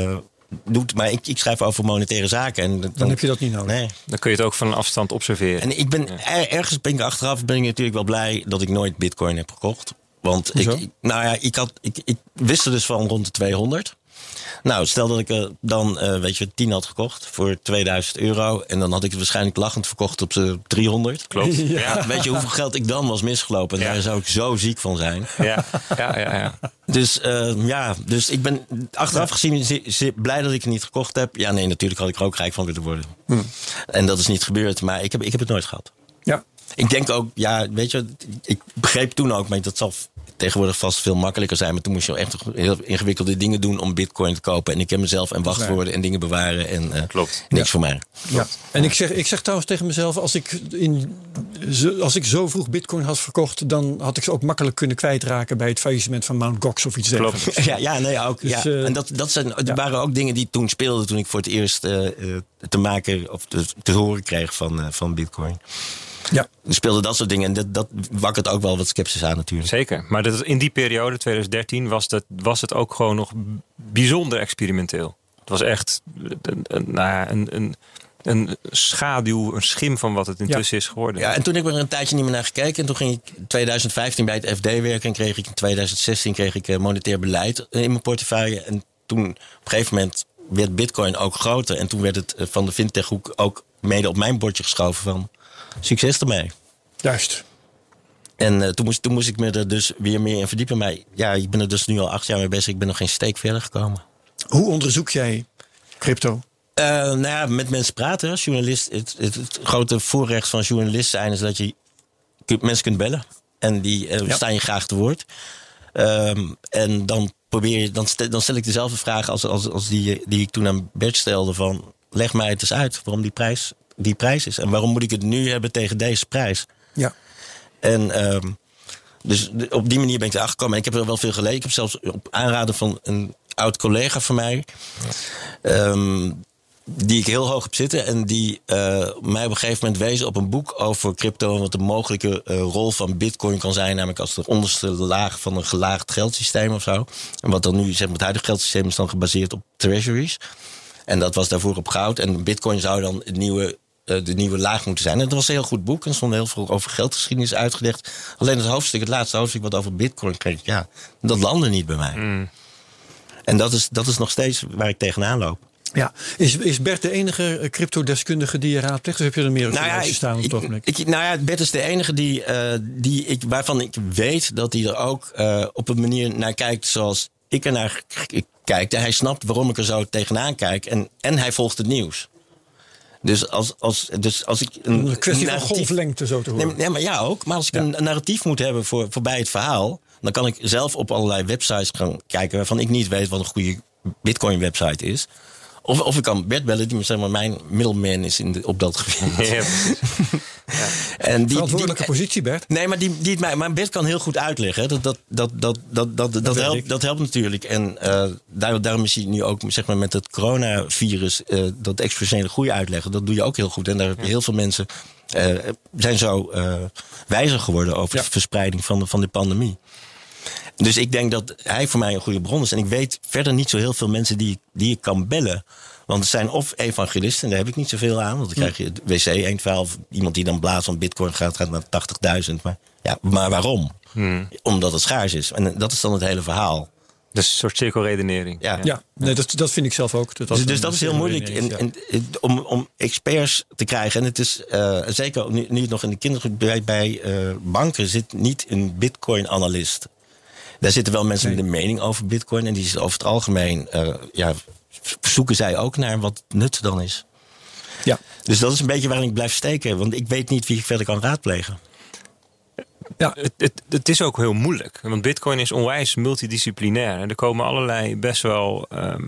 doet. Maar ik, ik, schrijf over monetaire zaken. En dan, dan, heb je dat niet nodig. Nee. Dan kun je het ook van een afstand observeren. En ik ben ja. ergens ben ik achteraf ben ik natuurlijk wel blij dat ik nooit bitcoin heb gekocht. Want ik, nou ja, ik, had, ik, ik wist er dus van rond de 200. Nou, stel dat ik er dan, uh, weet je, 10 had gekocht voor 2000 euro. En dan had ik het waarschijnlijk lachend verkocht op z'n 300. Klopt. Ja. Weet je hoeveel geld ik dan was misgelopen? En ja. daar zou ik zo ziek van zijn. Ja, ja, ja. ja. Dus uh, ja, dus ik ben achteraf gezien blij dat ik het niet gekocht heb. Ja, nee, natuurlijk had ik er ook rijk van willen worden. Hm. En dat is niet gebeurd, maar ik heb, ik heb het nooit gehad. Ja. Ik denk ook, ja, weet je, ik begreep toen ook, maar dat zal tegenwoordig vast veel makkelijker zijn. Maar toen moest je echt heel ingewikkelde dingen doen om bitcoin te kopen. En ik heb mezelf en wachtwoorden en dingen bewaren. En uh, Klopt. niks voor mij. Ja. En ik zeg, ik zeg trouwens tegen mezelf, als ik, in, als ik zo vroeg bitcoin had verkocht, dan had ik ze ook makkelijk kunnen kwijtraken bij het faillissement van Mount Gox of iets dergelijks. Ja, ja, nee, ook. Dus, ja. Uh, en dat, dat zijn, ja. waren ook dingen die toen speelden toen ik voor het eerst uh, te maken of te, te horen kreeg van, van bitcoin. Ja. Er speelden dat soort dingen en dat, dat wakkert ook wel wat sceptisch aan natuurlijk. Zeker, maar dat, in die periode, 2013, was, dat, was het ook gewoon nog bijzonder experimenteel. Het was echt een, een, nou een, een, een schaduw, een schim van wat het intussen ja. is geworden. Ja, en toen heb ik er een tijdje niet meer naar gekeken. En toen ging ik in 2015 bij het FD werken. En kreeg ik in 2016 kreeg ik monetair beleid in mijn portefeuille. En toen op een gegeven moment werd bitcoin ook groter. En toen werd het van de fintechhoek ook mede op mijn bordje geschoven van succes ermee. Juist. En uh, toen, moest, toen moest ik me er dus weer meer in verdiepen. Maar ja, ik ben er dus nu al acht jaar mee bezig. Ik ben nog geen steek verder gekomen. Hoe onderzoek jij crypto? Uh, nou ja, met mensen praten. Als journalist, het, het, het, grote voorrecht van journalist zijn is dat je mensen kunt bellen. En die uh, ja. staan je graag te woord. Um, en dan probeer je, dan, stel, dan stel ik dezelfde vraag als, als, als die, die ik toen aan Bert stelde: van leg mij het eens uit waarom die prijs die prijs is. En waarom moet ik het nu hebben tegen deze prijs? Ja. En um, dus op die manier ben ik erachter gekomen. En ik heb er wel veel gelezen. Ik heb zelfs op aanraden van een oud collega van mij. Um, die ik heel hoog heb zitten. En die uh, mij op een gegeven moment wezen op een boek over crypto. En wat de mogelijke uh, rol van bitcoin kan zijn. Namelijk als de onderste laag van een gelaagd geldsysteem of zo. En wat dan nu, zeg maar, het huidige geldsysteem is dan gebaseerd op treasuries. En dat was daarvoor op goud. En bitcoin zou dan het nieuwe de nieuwe laag moeten zijn. En het was een heel goed boek. En er stond heel veel over geldgeschiedenis uitgelegd. Alleen het hoofdstuk, het laatste hoofdstuk wat over bitcoin kreeg, ja, dat landde niet bij mij. Mm. En dat is, dat is nog steeds waar ik tegenaan loop. Ja, is, is Bert de enige cryptodeskundige die je raadpleegt? Of heb je er meer op nou ja, staan op het ogenblik? Ik, nou ja, Bert is de enige die, uh, die ik, waarvan ik weet dat hij er ook uh, op een manier naar kijkt zoals ik er naar kijk. Hij snapt waarom ik er zo tegenaan kijk. En, en hij volgt het nieuws. Dus als, als, dus als ik een, een kwestie van golflengte zo te horen. Nee, nee, maar ja ook. Maar als ik ja. een, een, narratief moet hebben voor, voor bij het verhaal, Dan kan ik zelf op allerlei websites gaan kijken waarvan ik niet weet wat een goede Bitcoin website is. Of, of ik kan Bert bellen, die zeg maar, mijn middleman is in de, op dat gebied. Ja. En die, Verantwoordelijke die- positie, Bert. Nee, maar die, die het mij, maar Bert kan heel goed uitleggen. Dat, dat, dat, dat, dat, dat, dat, helpt, dat helpt natuurlijk. En eh, daar, daarom is hij nu ook zeg maar, met het coronavirus eh, dat exponentiële groei uitleggen. Dat doe je ook heel goed. En daar hebben heel veel mensen eh, zijn zo eh, wijzer geworden over Ja. de verspreiding van de, van de pandemie. Dus ik denk dat hij voor mij een goede bron is. En ik weet verder niet zo heel veel mensen die, die ik kan bellen. Want het zijn of evangelisten, en daar heb ik niet zoveel aan. Want dan krijg je het wc één verhaal. of Iemand die dan blaast van bitcoin gaat, gaat naar 80.000. Maar, ja, maar waarom? Omdat het schaars is. En dat is dan het hele verhaal. Dus een soort cirkelredenering. Ja. Ja, nee, dat, dat vind ik zelf ook. Dat Dus, dus dat is heel moeilijk ineens, en, ja. en, eh, om, om experts te krijgen. En het is eh, zeker nu, nu het nog in de kindergroep bij, bij eh, banken zit niet een bitcoin-analyst. Daar zitten wel mensen met een mening over bitcoin. En die is over het algemeen, eh, ja, zoeken zij ook naar wat nut dan is. Ja. Dus dat is een beetje waarin ik blijf steken. Want ik weet niet wie ik verder kan raadplegen. Ja. Het, het, het is ook heel moeilijk. Want Bitcoin is onwijs multidisciplinair. En er komen allerlei best wel ehm,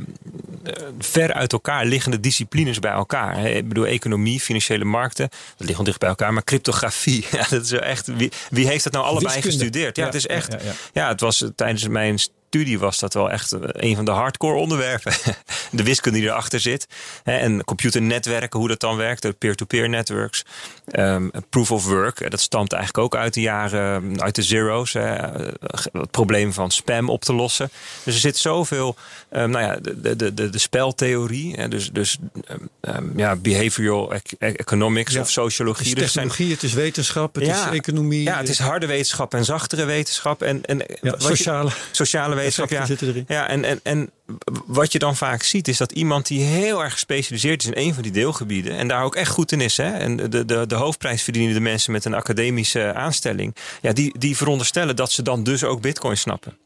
eh, ver uit elkaar liggende disciplines bij elkaar. Ik bedoel, economie, financiële markten, dat ligt wel dicht bij elkaar. Maar cryptografie, ja, dat is echt. Wie, wie heeft dat nou allebei Wiskunde. gestudeerd? Ja, Ja, het is echt. ja, Ja, ja, ja. het was tijdens mijn studie was dat wel echt eh, een van de hardcore onderwerpen. De wiskunde die erachter zit. En computernetwerken, hoe dat dan werkt. De peer-to-peer networks. Ehm, proof of work. eh, Dat stamt eigenlijk ook uit de jaren, uit de zero's. Hè. Eh, Het probleem van spam op te lossen. Dus er zit zoveel, ehm, nou ja, de, de, de, de speltheorie. Hè, dus dus ehm, ja, behavioral ec- economics Ja. of sociologie. Het is Dus zijn- technologie, het is wetenschap, het is economie. ja, het is harde wetenschap en zachtere wetenschap. En, en Ja, wat je- sociale. Ja, effecten zitten erin. ja en, en, en wat je dan vaak ziet, is dat iemand die heel erg gespecialiseerd is in een van die deelgebieden. en daar ook echt goed in is. Hè, en de, de, de hoofdprijs verdienen de mensen met een academische aanstelling. Ja, die, die veronderstellen dat ze dan dus ook Bitcoin snappen.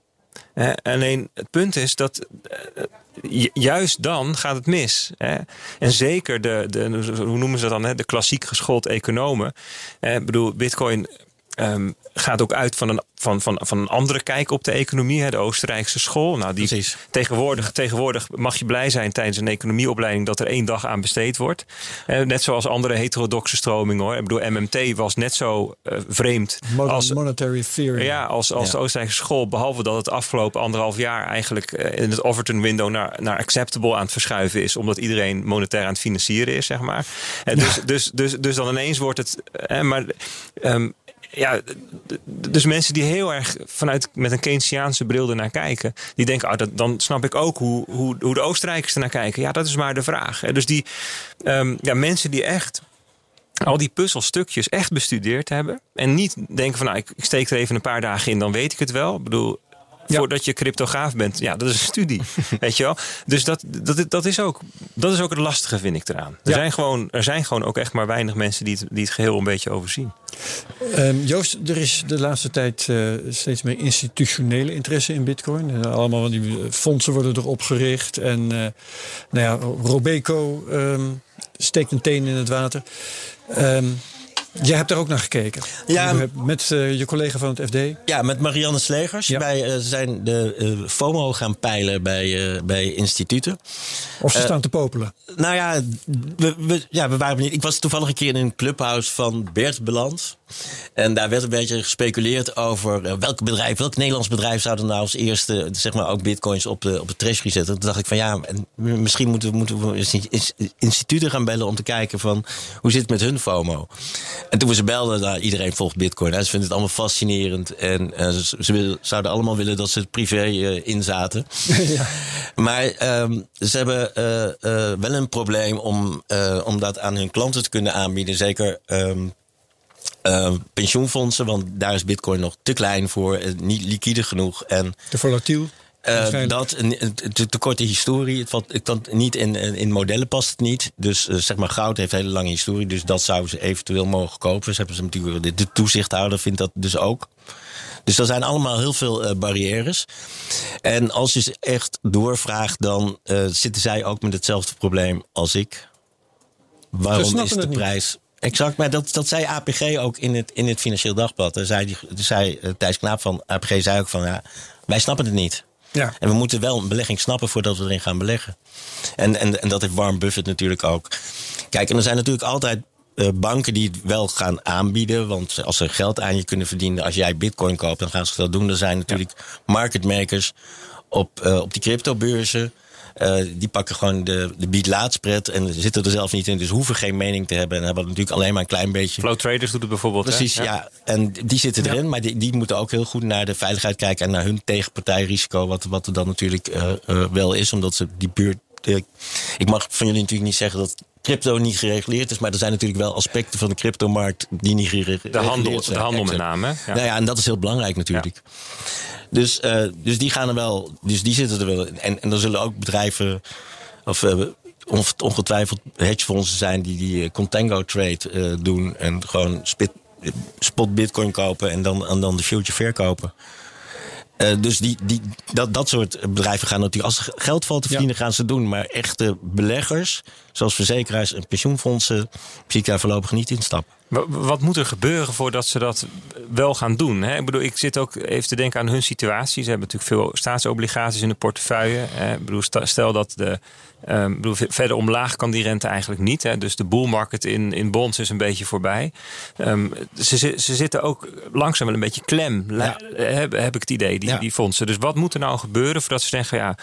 Hè, alleen het punt is dat eh, ju- juist dan gaat het mis. Hè. En zeker de, de, hoe noemen ze dat dan, hè, de klassiek geschoold economen. Ik bedoel, Bitcoin ehm, gaat ook uit van een, van, van, van een andere kijk op de economie, hè, de Oostenrijkse school. Nou, die Precies. tegenwoordig, tegenwoordig mag je blij zijn tijdens een economieopleiding dat er één dag aan besteed wordt. Eh, net zoals andere heterodoxe stromingen hoor. Ik bedoel, MMT was net zo eh, vreemd Modern als, monetary theory. ja, als, als Ja. de Oostenrijkse school, behalve dat het afgelopen anderhalf jaar eigenlijk eh, in het Overton window naar, naar acceptable aan het verschuiven is, omdat iedereen monetair aan het financieren is, zeg maar. En dus, dus, dus, dus dan ineens wordt het. maar ehm, ja, dus mensen die heel erg vanuit met een Keynesiaanse bril ernaar kijken, die denken, dat, dan snap ik ook hoe, hoe, hoe de Oostenrijkers ernaar kijken. Ja, dat is maar de vraag. Dus die ehm, ja, mensen die echt al die puzzelstukjes echt bestudeerd hebben. En niet denken van, nou, ik steek er even een paar dagen in, dan weet ik het wel. Ik bedoel, Ja. voordat je cryptograaf bent, ja, dat is een studie. weet je wel? Dus dat, dat, dat, is ook, dat is ook het lastige, vind ik eraan. Er, Ja. zijn gewoon, er zijn gewoon ook echt maar weinig mensen die het, die het geheel een beetje overzien. Ehm, Joost, er is de laatste tijd eh, steeds meer institutionele interesse in Bitcoin. Eh, allemaal van die eh, fondsen worden erop gericht. En nou ja, Robeco ehm, steekt een teen in het water. Ehm, jij hebt er ook naar gekeken. Ja. Met eh, je collega van het FD. Ja, met Marianne Slegers. Ja. Wij eh, zijn de eh, FOMO gaan peilen bij, bij instituten. Of ze staan te popelen. Nou ja, we, we, ja, we waren benieuwd. Ik was toevallig een keer in een clubhouse van Bert Beland. En daar werd een beetje gespeculeerd over eh, welk bedrijf, welk Nederlands bedrijf zou er nou als eerste zeg maar, ook bitcoins op de, op de treasury zetten. Toen dacht ik van ja, en misschien moeten we, moeten we instituten gaan bellen om te kijken van hoe zit het met hun FOMO. En toen we ze belden, nou, iedereen volgt bitcoin. Hè. Ze vinden het allemaal fascinerend. En eh, ze, zouden allemaal willen dat ze het privé eh, inzaten. Maar ehm, ze hebben eh, eh, wel een probleem om, eh, om dat aan hun klanten te kunnen aanbieden. Zeker ehm, eh, pensioenfondsen, want daar is bitcoin nog te klein voor. eh, niet liquide genoeg. En Te volatiel. eh, dat, te, te korte historie. Het valt, het kan niet in, in modellen past het niet. Dus zeg maar, goud heeft een hele lange historie. Dus dat zouden ze eventueel mogen kopen. Ze hebben ze natuurlijk, de, de toezichthouder vindt dat dus ook. Dus er zijn allemaal heel veel barrières. En als je ze echt doorvraagt, dan zitten zij ook met hetzelfde probleem als ik. Waarom is de prijs exact. Maar dat, dat zei APG ook in het, in het Financieel Dagblad. Daar zei, die, zei uh, Thijs Knaap van APG zei ook van... Ja, wij snappen het niet. Ja. En we moeten wel een belegging snappen voordat we erin gaan beleggen. En, en, en dat heeft Warren Buffett natuurlijk ook. Kijk, en er zijn natuurlijk altijd uh, banken die het wel gaan aanbieden. Want als ze geld aan je kunnen verdienen, als jij bitcoin koopt, dan gaan ze dat doen. Er zijn natuurlijk market makers op, uh, op die cryptobeurzen. Uh, die pakken gewoon de, de beat laadspread en zitten er zelf niet in. Dus hoeven geen mening te hebben. En hebben natuurlijk alleen maar een klein beetje. Flow traders doet het bijvoorbeeld. Precies, ja. ja. En die zitten erin. Maar die, die moeten ook heel goed naar de veiligheid kijken. En naar hun tegenpartijrisico. Wat, wat er dan natuurlijk uh, uh, wel is. Omdat ze die buurt. Ik mag van jullie natuurlijk niet zeggen dat crypto niet gereguleerd is. Maar er zijn natuurlijk wel aspecten van de cryptomarkt die niet gereguleerd de handel, zijn. De handel met name. Ja. Nou ja, en dat is heel belangrijk natuurlijk. Dus, uh, dus die gaan er wel, dus die zitten er wel. En, en dan zullen ook bedrijven, of uh, ongetwijfeld hedgefondsen zijn die die contango trade uh, doen. En gewoon spit, spot bitcoin kopen en dan, en dan de future verkopen. Uh, dus die, die, dat, dat soort bedrijven gaan natuurlijk, als er geld valt te verdienen, ja. gaan ze doen. Maar echte beleggers, zoals verzekeraars en pensioenfondsen, zie ik daar voorlopig niet in stappen. Wat moet er gebeuren voordat ze dat wel gaan doen? Hè? Ik bedoel, ik zit ook even te denken aan hun situatie. Ze hebben natuurlijk veel staatsobligaties in de portefeuille. Hè? Ik bedoel, stel dat de. Um, bedoel, verder omlaag kan die rente eigenlijk niet. Hè? Dus de bull market in, in bonds is een beetje voorbij. Um, ze, ze zitten ook langzaam wel een beetje klem, ja. heb, heb ik het idee, die, ja. die fondsen. Dus wat moet er nou gebeuren voordat ze zeggen: ja,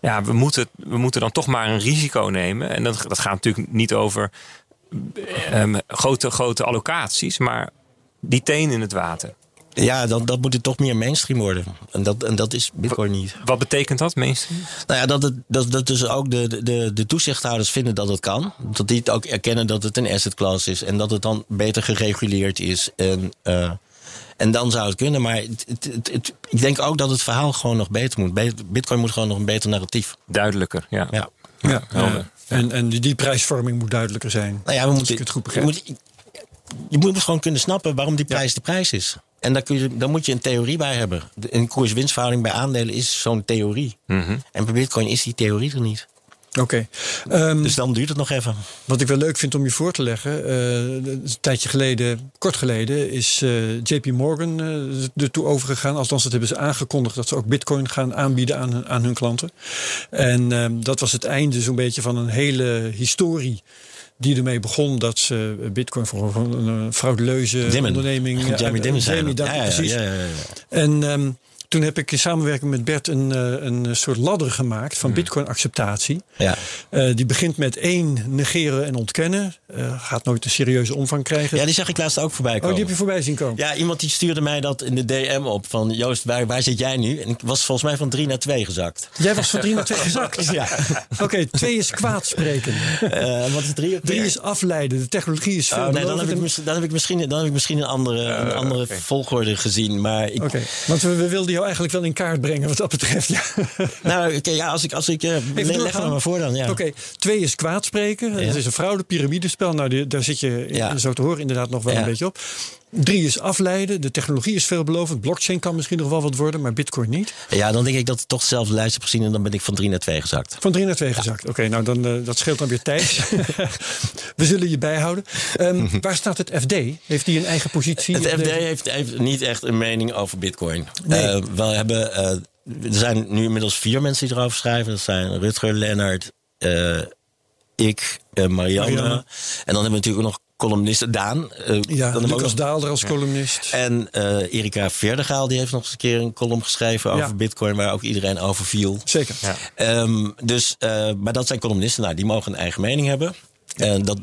ja we, moeten, we moeten dan toch maar een risico nemen? En dat, dat gaat natuurlijk niet over um, grote, grote allocaties, maar die teen in het water. Ja, dan, dat moet het toch meer mainstream worden. En dat, en dat is Bitcoin niet. Wat betekent dat, mainstream? Nou ja, dat, het, dat, dat dus ook de, de, de toezichthouders vinden dat het kan. Dat die het ook erkennen dat het een asset class is. En dat het dan beter gereguleerd is. En, uh, en dan zou het kunnen. Maar het, het, het, ik denk ook dat het verhaal gewoon nog beter moet. Bitcoin moet gewoon nog een beter narratief. Duidelijker, ja. ja. ja, ja. En, en die, die prijsvorming moet duidelijker zijn. Nou ja, we moeten, ik het goed begrijp. Je moet, je moet gewoon kunnen snappen waarom die prijs ja. de prijs is. En daar, kun je, daar moet je een theorie bij hebben. Een koers-winstverhouding bij aandelen is zo'n theorie. Mm -hmm. En bij Bitcoin is die theorie er niet. Oké. Okay. Um, dus dan duurt het nog even. Wat ik wel leuk vind om je voor te leggen. Uh, een tijdje geleden, kort geleden, is uh, JP Morgan uh, ertoe overgegaan. Althans, dat hebben ze aangekondigd dat ze ook Bitcoin gaan aanbieden aan, aan hun klanten. En um, dat was het einde zo'n beetje van een hele historie die ermee begon dat ze Bitcoin voor een frauduleuze Dimmen. onderneming. Jamie Dimmen Jamie, ja, ja, precies. Ja, ja, ja, En um, toen heb ik in samenwerking met Bert een, een soort ladder gemaakt van Bitcoin-acceptatie. Ja. Uh, die begint met één, negeren en ontkennen. Uh, gaat nooit een serieuze omvang krijgen. Ja, die zag ik laatst ook voorbij komen. Oh, die heb je voorbij zien komen? Ja, iemand die stuurde mij dat in de DM op. Van Joost, waar, waar zit jij nu? En ik was volgens mij van drie naar twee gezakt. Jij was van drie naar twee gezakt? ja. Oké, okay, twee is kwaad spreken. Uh, wat is drie? Drie is afleiden. De technologie is veel oh, nee, dan heb, ik, dan, heb ik misschien, dan heb ik misschien een andere, een andere okay. volgorde gezien. Maar ik... Oké, okay. want we, we wilden jou eigenlijk wel in kaart brengen wat dat betreft. Ja. Nou, okay, ja, als ik, als ik uh, leg maar voor dan. Ja. Oké, okay. twee is kwaad spreken. Ja. Het is een fraude piramidespel. Nou, die, daar zit je, ja. zo te horen, inderdaad nog wel een beetje op. Drie is afleiden. De technologie is veelbelovend. Blockchain kan misschien nog wel wat worden, maar Bitcoin niet. Ja, dan denk ik dat ik toch dezelfde lijst heb gezien en dan ben ik van drie naar twee gezakt. Van drie naar twee gezakt. Oké, okay, nou dan uh, dat scheelt dan weer tijd. We zullen je bijhouden. Um, waar staat het FD? Heeft die een eigen positie? Het FD heeft, heeft, niet echt een mening over Bitcoin. Nee. Uh, we hebben. Uh, er zijn nu inmiddels vier mensen die erover schrijven. Dat zijn Rutger, Lennart, ik, Marianne. Marianne. En dan hebben we natuurlijk ook nog columnist Daan. Uh, ja, dan Lucas. Daalder als columnist. En uh, Erika Verdegaal die heeft nog eens een keer een column geschreven over ja. bitcoin... waar ook iedereen over viel. Zeker. Ja. Um, dus, uh, maar dat zijn columnisten. Nou, die mogen een eigen mening hebben. En dat,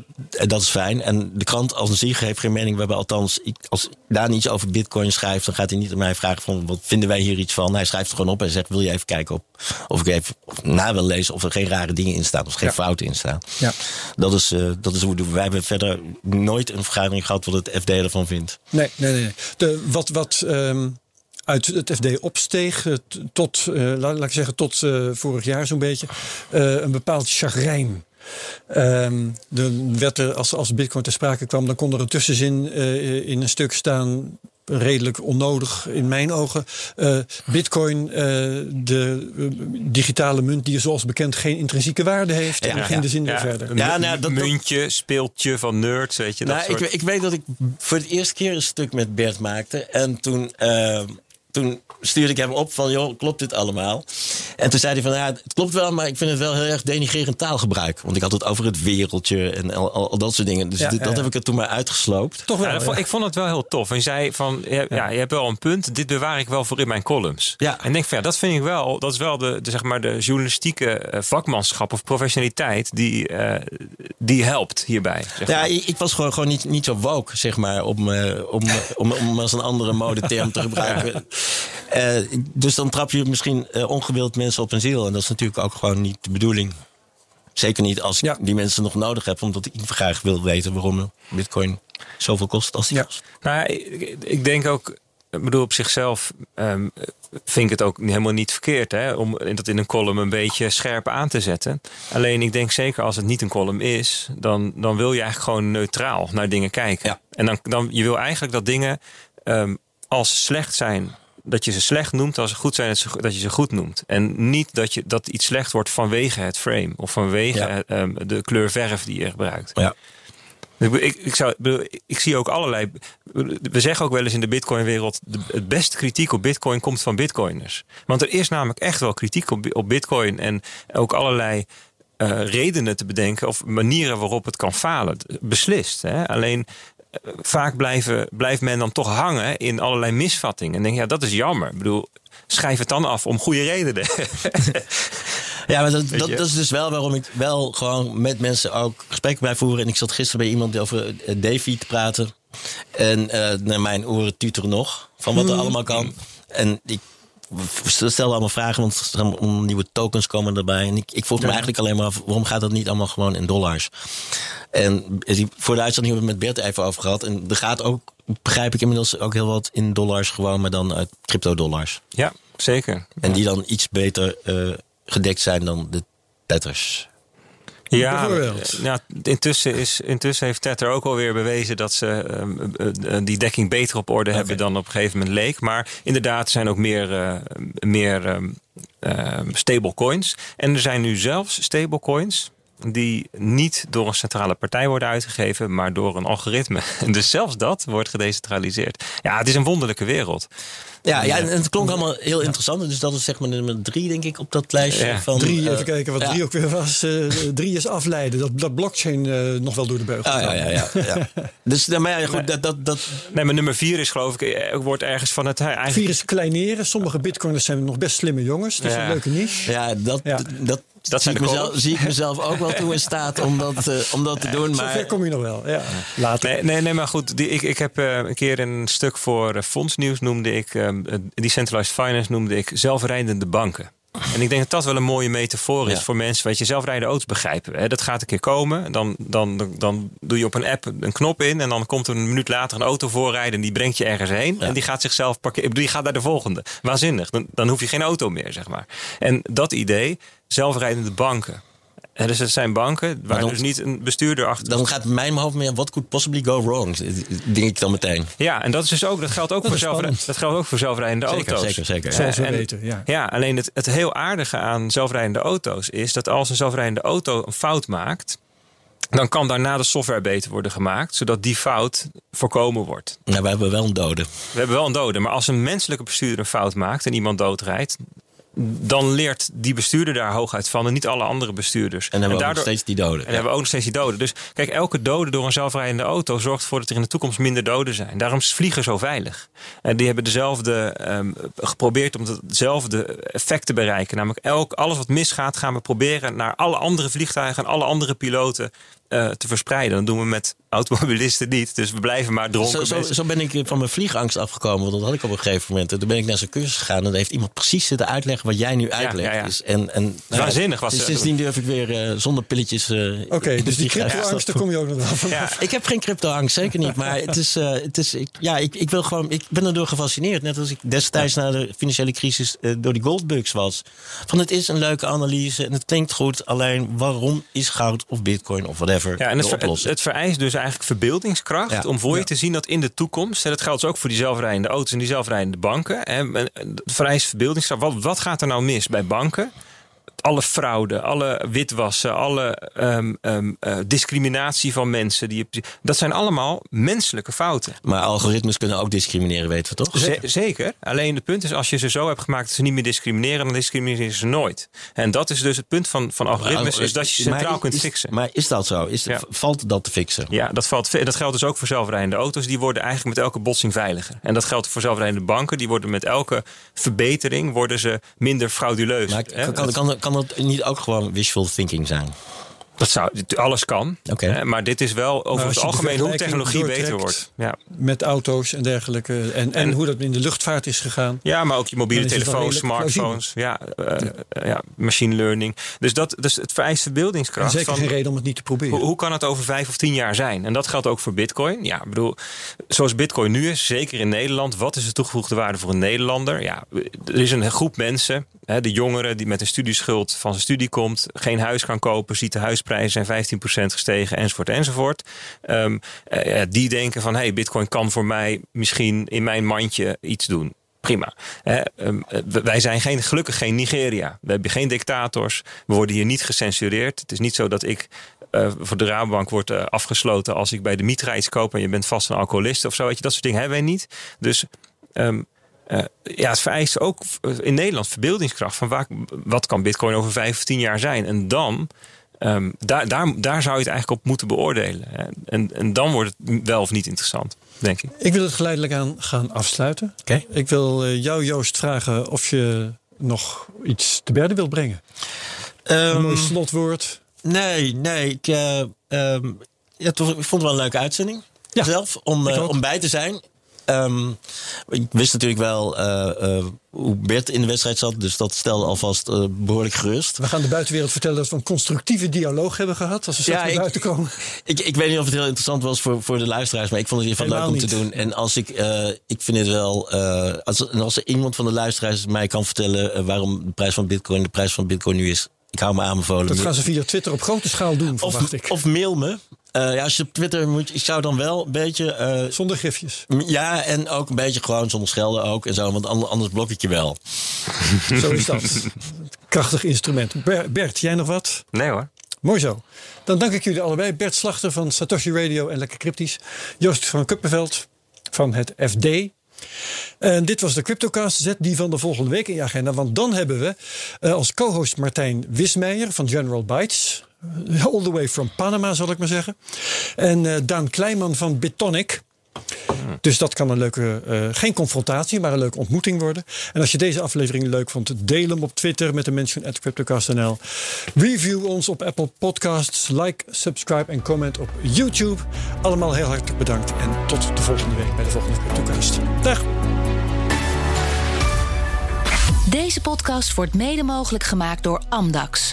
dat is fijn. En de krant als een zich heeft geen mening. We hebben althans, als Daan iets over bitcoin schrijft, dan gaat hij niet aan mij vragen van wat vinden wij hier iets van. Hij schrijft er gewoon op en zegt: Wil je even kijken op, of ik even na wil lezen of er geen rare dingen in staan of geen ja. fouten in staan. Ja. Dat is, uh, dat is hoe we Wij hebben verder nooit een vergadering gehad wat het FD ervan vindt. Nee, nee, nee. De, wat. wat um uit het FD opsteeg tot, uh, laat, laat ik zeggen, tot uh, vorig jaar zo'n beetje, uh, een bepaald chagrijn. Um, dan werd er, als, als Bitcoin ter sprake kwam, dan kon er een tussenzin uh, in een stuk staan. redelijk onnodig in mijn ogen. Uh, Bitcoin, uh, de uh, digitale munt, die zoals bekend geen intrinsieke waarde heeft. Ja, en geen ja, zin ja, verder. Ja, nou, dat, muntje, speeltje van nerds, weet je. Nou, dat soort... ik, ik, weet dat ik voor het eerste keer een stuk met Bert maakte. En toen toen stuurde ik hem op van, joh, klopt dit allemaal? En toen zei hij van, ja, het klopt wel, maar ik vind het wel heel erg denigrerend taalgebruik. Want ik had het over het wereldje en al, al, dat soort dingen. Dus ja, dit, dat heb ik er toen maar uitgesloopt. Toch wel, Ik vond het wel heel tof. En je zei van, ja, je hebt wel een punt. Dit bewaar ik wel voor in mijn columns. Ja. En ik denk van, ja, dat vind ik wel, dat is wel de, de zeg maar de journalistieke vakmanschap of professionaliteit die, uh, die helpt hierbij. Zeg maar. Ja, ik, ik, was gewoon, gewoon niet, niet zo woke, zeg maar, om, uh, om, om, om als een andere modeterm te gebruiken. Uh, dus dan trap je misschien uh, ongewild mensen op hun ziel. En dat is natuurlijk ook gewoon niet de bedoeling. Zeker niet als ik die mensen nog nodig heb, omdat ik graag wil weten waarom Bitcoin zoveel kost als die ja. kost. Nou, ik, ik, denk ook, ik bedoel, op zichzelf um, vind ik het ook helemaal niet verkeerd hè, om dat in een column een beetje scherp aan te zetten. Alleen ik denk zeker als het niet een column is, dan, dan wil je eigenlijk gewoon neutraal naar dingen kijken. Ja. En dan, dan je wil eigenlijk dat dingen um, als slecht zijn dat je ze slecht noemt als ze goed zijn, dat je ze goed noemt. En niet dat, je, dat iets slecht wordt vanwege het frame of vanwege ja. um, de kleur verf die je gebruikt. Ja. Ik, ik, zou, ik zie ook allerlei. We zeggen ook wel eens in de Bitcoin-wereld: het beste kritiek op Bitcoin komt van Bitcoiners. Want er is namelijk echt wel kritiek op, op Bitcoin en ook allerlei uh, redenen te bedenken of manieren waarop het kan falen. Beslist. Hè? Alleen vaak blijven, blijft men dan toch hangen in allerlei misvattingen. En denk ja, dat is jammer. Ik bedoel, schrijf het dan af om goede redenen. ja, maar dat, dat, dat, is dus wel waarom ik wel gewoon met mensen ook gesprekken blijf voeren. En ik zat gisteren bij iemand over Davy te praten. En uh, naar mijn oren tuteren nog van wat er mm. allemaal kan. En ik stelde allemaal vragen, want er om nieuwe tokens komen erbij. En ik, ik vroeg me eigenlijk alleen maar af, waarom gaat dat niet allemaal gewoon in dollars? En voor de uitzending hebben we het met Bert even over gehad. En er gaat ook, begrijp ik inmiddels, ook heel wat in dollars gewoon, maar dan uit crypto-dollars. Ja, zeker. En die dan iets beter uh, gedekt zijn dan de tetters. Ja, ja intussen, is, intussen heeft Tether ook alweer bewezen dat ze uh, die dekking beter op orde okay. hebben dan op een gegeven moment leek. Maar inderdaad, er zijn ook meer, uh, meer uh, stablecoins. En er zijn nu zelfs stablecoins die niet door een centrale partij worden uitgegeven, maar door een algoritme. Dus zelfs dat wordt gedecentraliseerd. Ja, het is een wonderlijke wereld. Ja, ja en het klonk allemaal heel interessant. Dus dat is zeg maar nummer drie, denk ik, op dat lijstje. Ja. Van, drie, even kijken wat drie ook weer was. Uh, drie is afleiden. Dat, dat blockchain uh, nog wel door de beugel. Ah, ja, ja, ja, ja. dus maar ja, goed, dat, dat, dat... Nee, maar nummer vier is geloof ik, wordt ergens van het... Eigenlijk... Vier is kleineren. Sommige bitcoiners zijn nog best slimme jongens. Dat is een leuke niche. Ja, dat, dat, dat zie, ik mezelf, zie ik mezelf ook wel toe in staat om dat, uh, om dat te doen. Maar... Zover kom je nog wel, ja. Later. Nee, nee, nee maar goed. Die, ik, ik heb uh, een keer een stuk voor uh, Fondsnieuws noemde ik... Um, Decentralized Finance noemde ik zelfrijdende banken. En ik denk dat dat wel een mooie metafoor is ja. voor mensen. Weet je, zelfrijdende auto's begrijpen. Hè? Dat gaat een keer komen. Dan, dan, dan doe je op een app een knop in. En dan komt er een minuut later een auto voorrijden. En die brengt je ergens heen. Ja. En die gaat zichzelf parkeren. Die gaat naar de volgende. Waanzinnig. Dan, dan hoef je geen auto meer, zeg maar. En dat idee, zelfrijdende banken. En dus het zijn banken waar dan, dus niet een bestuurder achter Dan gaat mijn hoofd meer, what could possibly go wrong? Denk ik dan meteen. Ja, en dat, is dus ook, dat, geldt, ook dat, voor zelf, dat geldt ook voor zelfrijdende zeker, auto's. Zeker, zeker. Zoals we en, weten, ja. Ja, alleen het, het heel aardige aan zelfrijdende auto's is dat als een zelfrijdende auto een fout maakt... dan kan daarna de software beter worden gemaakt, zodat die fout voorkomen wordt. Nou, we hebben wel een dode. We hebben wel een dode, maar als een menselijke bestuurder een fout maakt en iemand doodrijdt, dan leert die bestuurder daar hooguit van en niet alle andere bestuurders. En hebben we ook nog steeds die doden. En ja. hebben we ook nog steeds die doden. Dus kijk, elke dode door een zelfrijdende auto zorgt ervoor dat er in de toekomst minder doden zijn. Daarom is vliegen zo veilig. En die hebben dezelfde um, geprobeerd om hetzelfde effect te bereiken. Namelijk elk, alles wat misgaat gaan we proberen naar alle andere vliegtuigen en alle andere piloten uh, te verspreiden. Dat doen we met automobilisten niet. Dus we blijven maar dronken. Zo, zo, zo, ben ik van mijn vliegangst afgekomen. Want dat had ik op een gegeven moment. Toen ben ik naar zo'n cursus gegaan. En daar heeft iemand precies zitten uitleggen wat jij nu uitlegt. Ja, ja, ja. Dus, en, en, Waanzinnig was dus het. Sindsdien durf ik weer uh, zonder pilletjes... Uh, Oké, okay, dus die crypto-angst, daar kom je ook nog wel van ja. Ik heb geen crypto-angst, zeker niet. Maar het is... Uh, het is ik, ja, ik, ik, wil gewoon, ik ben erdoor gefascineerd. Net als ik destijds na de financiële crisis door die goldbugs was. Van het is een leuke analyse en het klinkt goed. Alleen waarom is goud of bitcoin of whatever whatever Ja, en het, oplossen. het vereist dus eigenlijk verbeeldingskracht Ja. om voor je Ja. te zien dat in de toekomst, en dat geldt dus ook voor die zelfrijdende auto's en die zelfrijdende banken, hè, het vereist verbeeldingskracht. Wat, wat gaat er nou mis bij banken? Alle fraude, alle witwassen, alle ehm, ehm, eh, discriminatie van mensen. Die, dat zijn allemaal menselijke fouten. Maar algoritmes kunnen ook discrimineren, weten we toch? Ze- zeker. Alleen het punt is, als je ze zo hebt gemaakt dat ze niet meer discrimineren, dan discrimineren ze nooit. En dat is dus het punt van, van algoritmes, is dat je centraal is- kunt fixen. Maar is dat zo? Is Ja. Valt dat te fixen? Ja, dat, valt, dat geldt dus ook voor zelfrijdende auto's. Die worden eigenlijk met elke botsing veiliger. En dat geldt voor zelfrijdende banken. Die worden met elke verbetering worden ze minder frauduleus. Maar kan, kan, kan, dat niet ook gewoon wishful thinking zijn? Dat zou, alles kan. Oké. Hè, Maar dit is wel over het algemeen hoe technologie beter wordt. Ja. Met auto's en dergelijke. En, en, En- hoe dat in de luchtvaart is gegaan. ja, maar ook je mobiele telefoons, smartphones. Ja, eh, eh, ja, machine learning. Dus, dat, dus het vereist En verbeeldingskracht. zeker van- geen reden om het niet te proberen. Hoe, hoe kan het over vijf of tien jaar zijn? En dat geldt ook voor Bitcoin. Ja, ik bedoel, zoals Bitcoin nu is, zeker in Nederland, wat is de toegevoegde waarde voor een Nederlander? Ja, er is een groep mensen, hè, de jongeren die met een studieschuld van zijn studie komt, geen huis kan kopen, ziet de huisprijzen zijn 15% gestegen, enzovoort, enzovoort. Ehm, eh, die denken van, hey, Bitcoin kan voor mij misschien in mijn mandje iets doen. Prima. Ehm, eh, wij zijn geen, gelukkig geen Nigeria. We hebben geen dictators. We worden hier niet gecensureerd. Het is niet zo dat ik eh, voor de Rabobank wordt afgesloten als ik bij de Mitra iets koop en je bent vast een alcoholist of zo. Weet je, dat soort dingen hebben wij niet. Dus ehm, eh, ja, het vereist ook in Nederland verbeeldingskracht van waar, wat kan Bitcoin over vijf of tien jaar zijn. En dan, ehm, daar, daar, daar zou je het eigenlijk op moeten beoordelen. Hè. En, en dan wordt het wel of niet interessant, denk ik. Ik wil het geleidelijk aan gaan afsluiten. Oké. Ik wil eh, jou, Joost, vragen of je nog iets te berden wilt brengen. Een Ehm, mooi slotwoord. nee, nee. Ik, eh, ehm, ja, ik vond het wel een leuke uitzending. Ja, zelf, om, eh, om bij te zijn. Ehm, ik wist natuurlijk wel eh, eh, hoe Bert in de wedstrijd zat. Dus dat stelde alvast eh, behoorlijk gerust. We gaan de buitenwereld vertellen dat we een constructieve dialoog hebben gehad. Als we straks Ja, naar buiten komen. Ik, ik weet niet of het heel interessant was voor, voor de luisteraars, maar ik vond het in ieder geval leuk om te doen. En als ik, ik vind het wel, als, en als er iemand van de luisteraars mij kan vertellen waarom de prijs van Bitcoin de prijs van Bitcoin nu is, ik hou me aanbevolen. Dat gaan ze via Twitter op grote schaal doen, verwacht of, ik. of mail me. Eh, ja, als je op Twitter moet, ik zou dan wel een beetje, eh, Zonder gifjes. ja, en ook een beetje gewoon zonder schelden ook en zo, want ander- anders blok ik je wel. Zo is dat. Krachtig instrument. Ber- Bert, jij nog wat? Nee hoor. Mooi zo. Dan dank ik jullie allebei. Bert Slachter van Satoshi Radio en Lekker Cryptisch. Joost van Kuppenveld van het FD. En dit was de Cryptocast. Zet die van de volgende week in je agenda. Want dan hebben we eh, als co-host Martijn Wismeijer van General Bytes. All the way from Panama, zal ik maar zeggen. En eh, Daan Kleiman van Bitonic. Dus dat kan een leuke, eh, geen confrontatie, maar een leuke ontmoeting worden. En als je deze aflevering leuk vond, deel hem op Twitter met de mention at CryptoCast.nl. Review ons op Apple Podcasts. Like, subscribe en comment op YouTube. Allemaal heel hartelijk bedankt. En tot de volgende week bij de volgende CryptoCast. Dag! Deze podcast wordt mede mogelijk gemaakt door Amdax.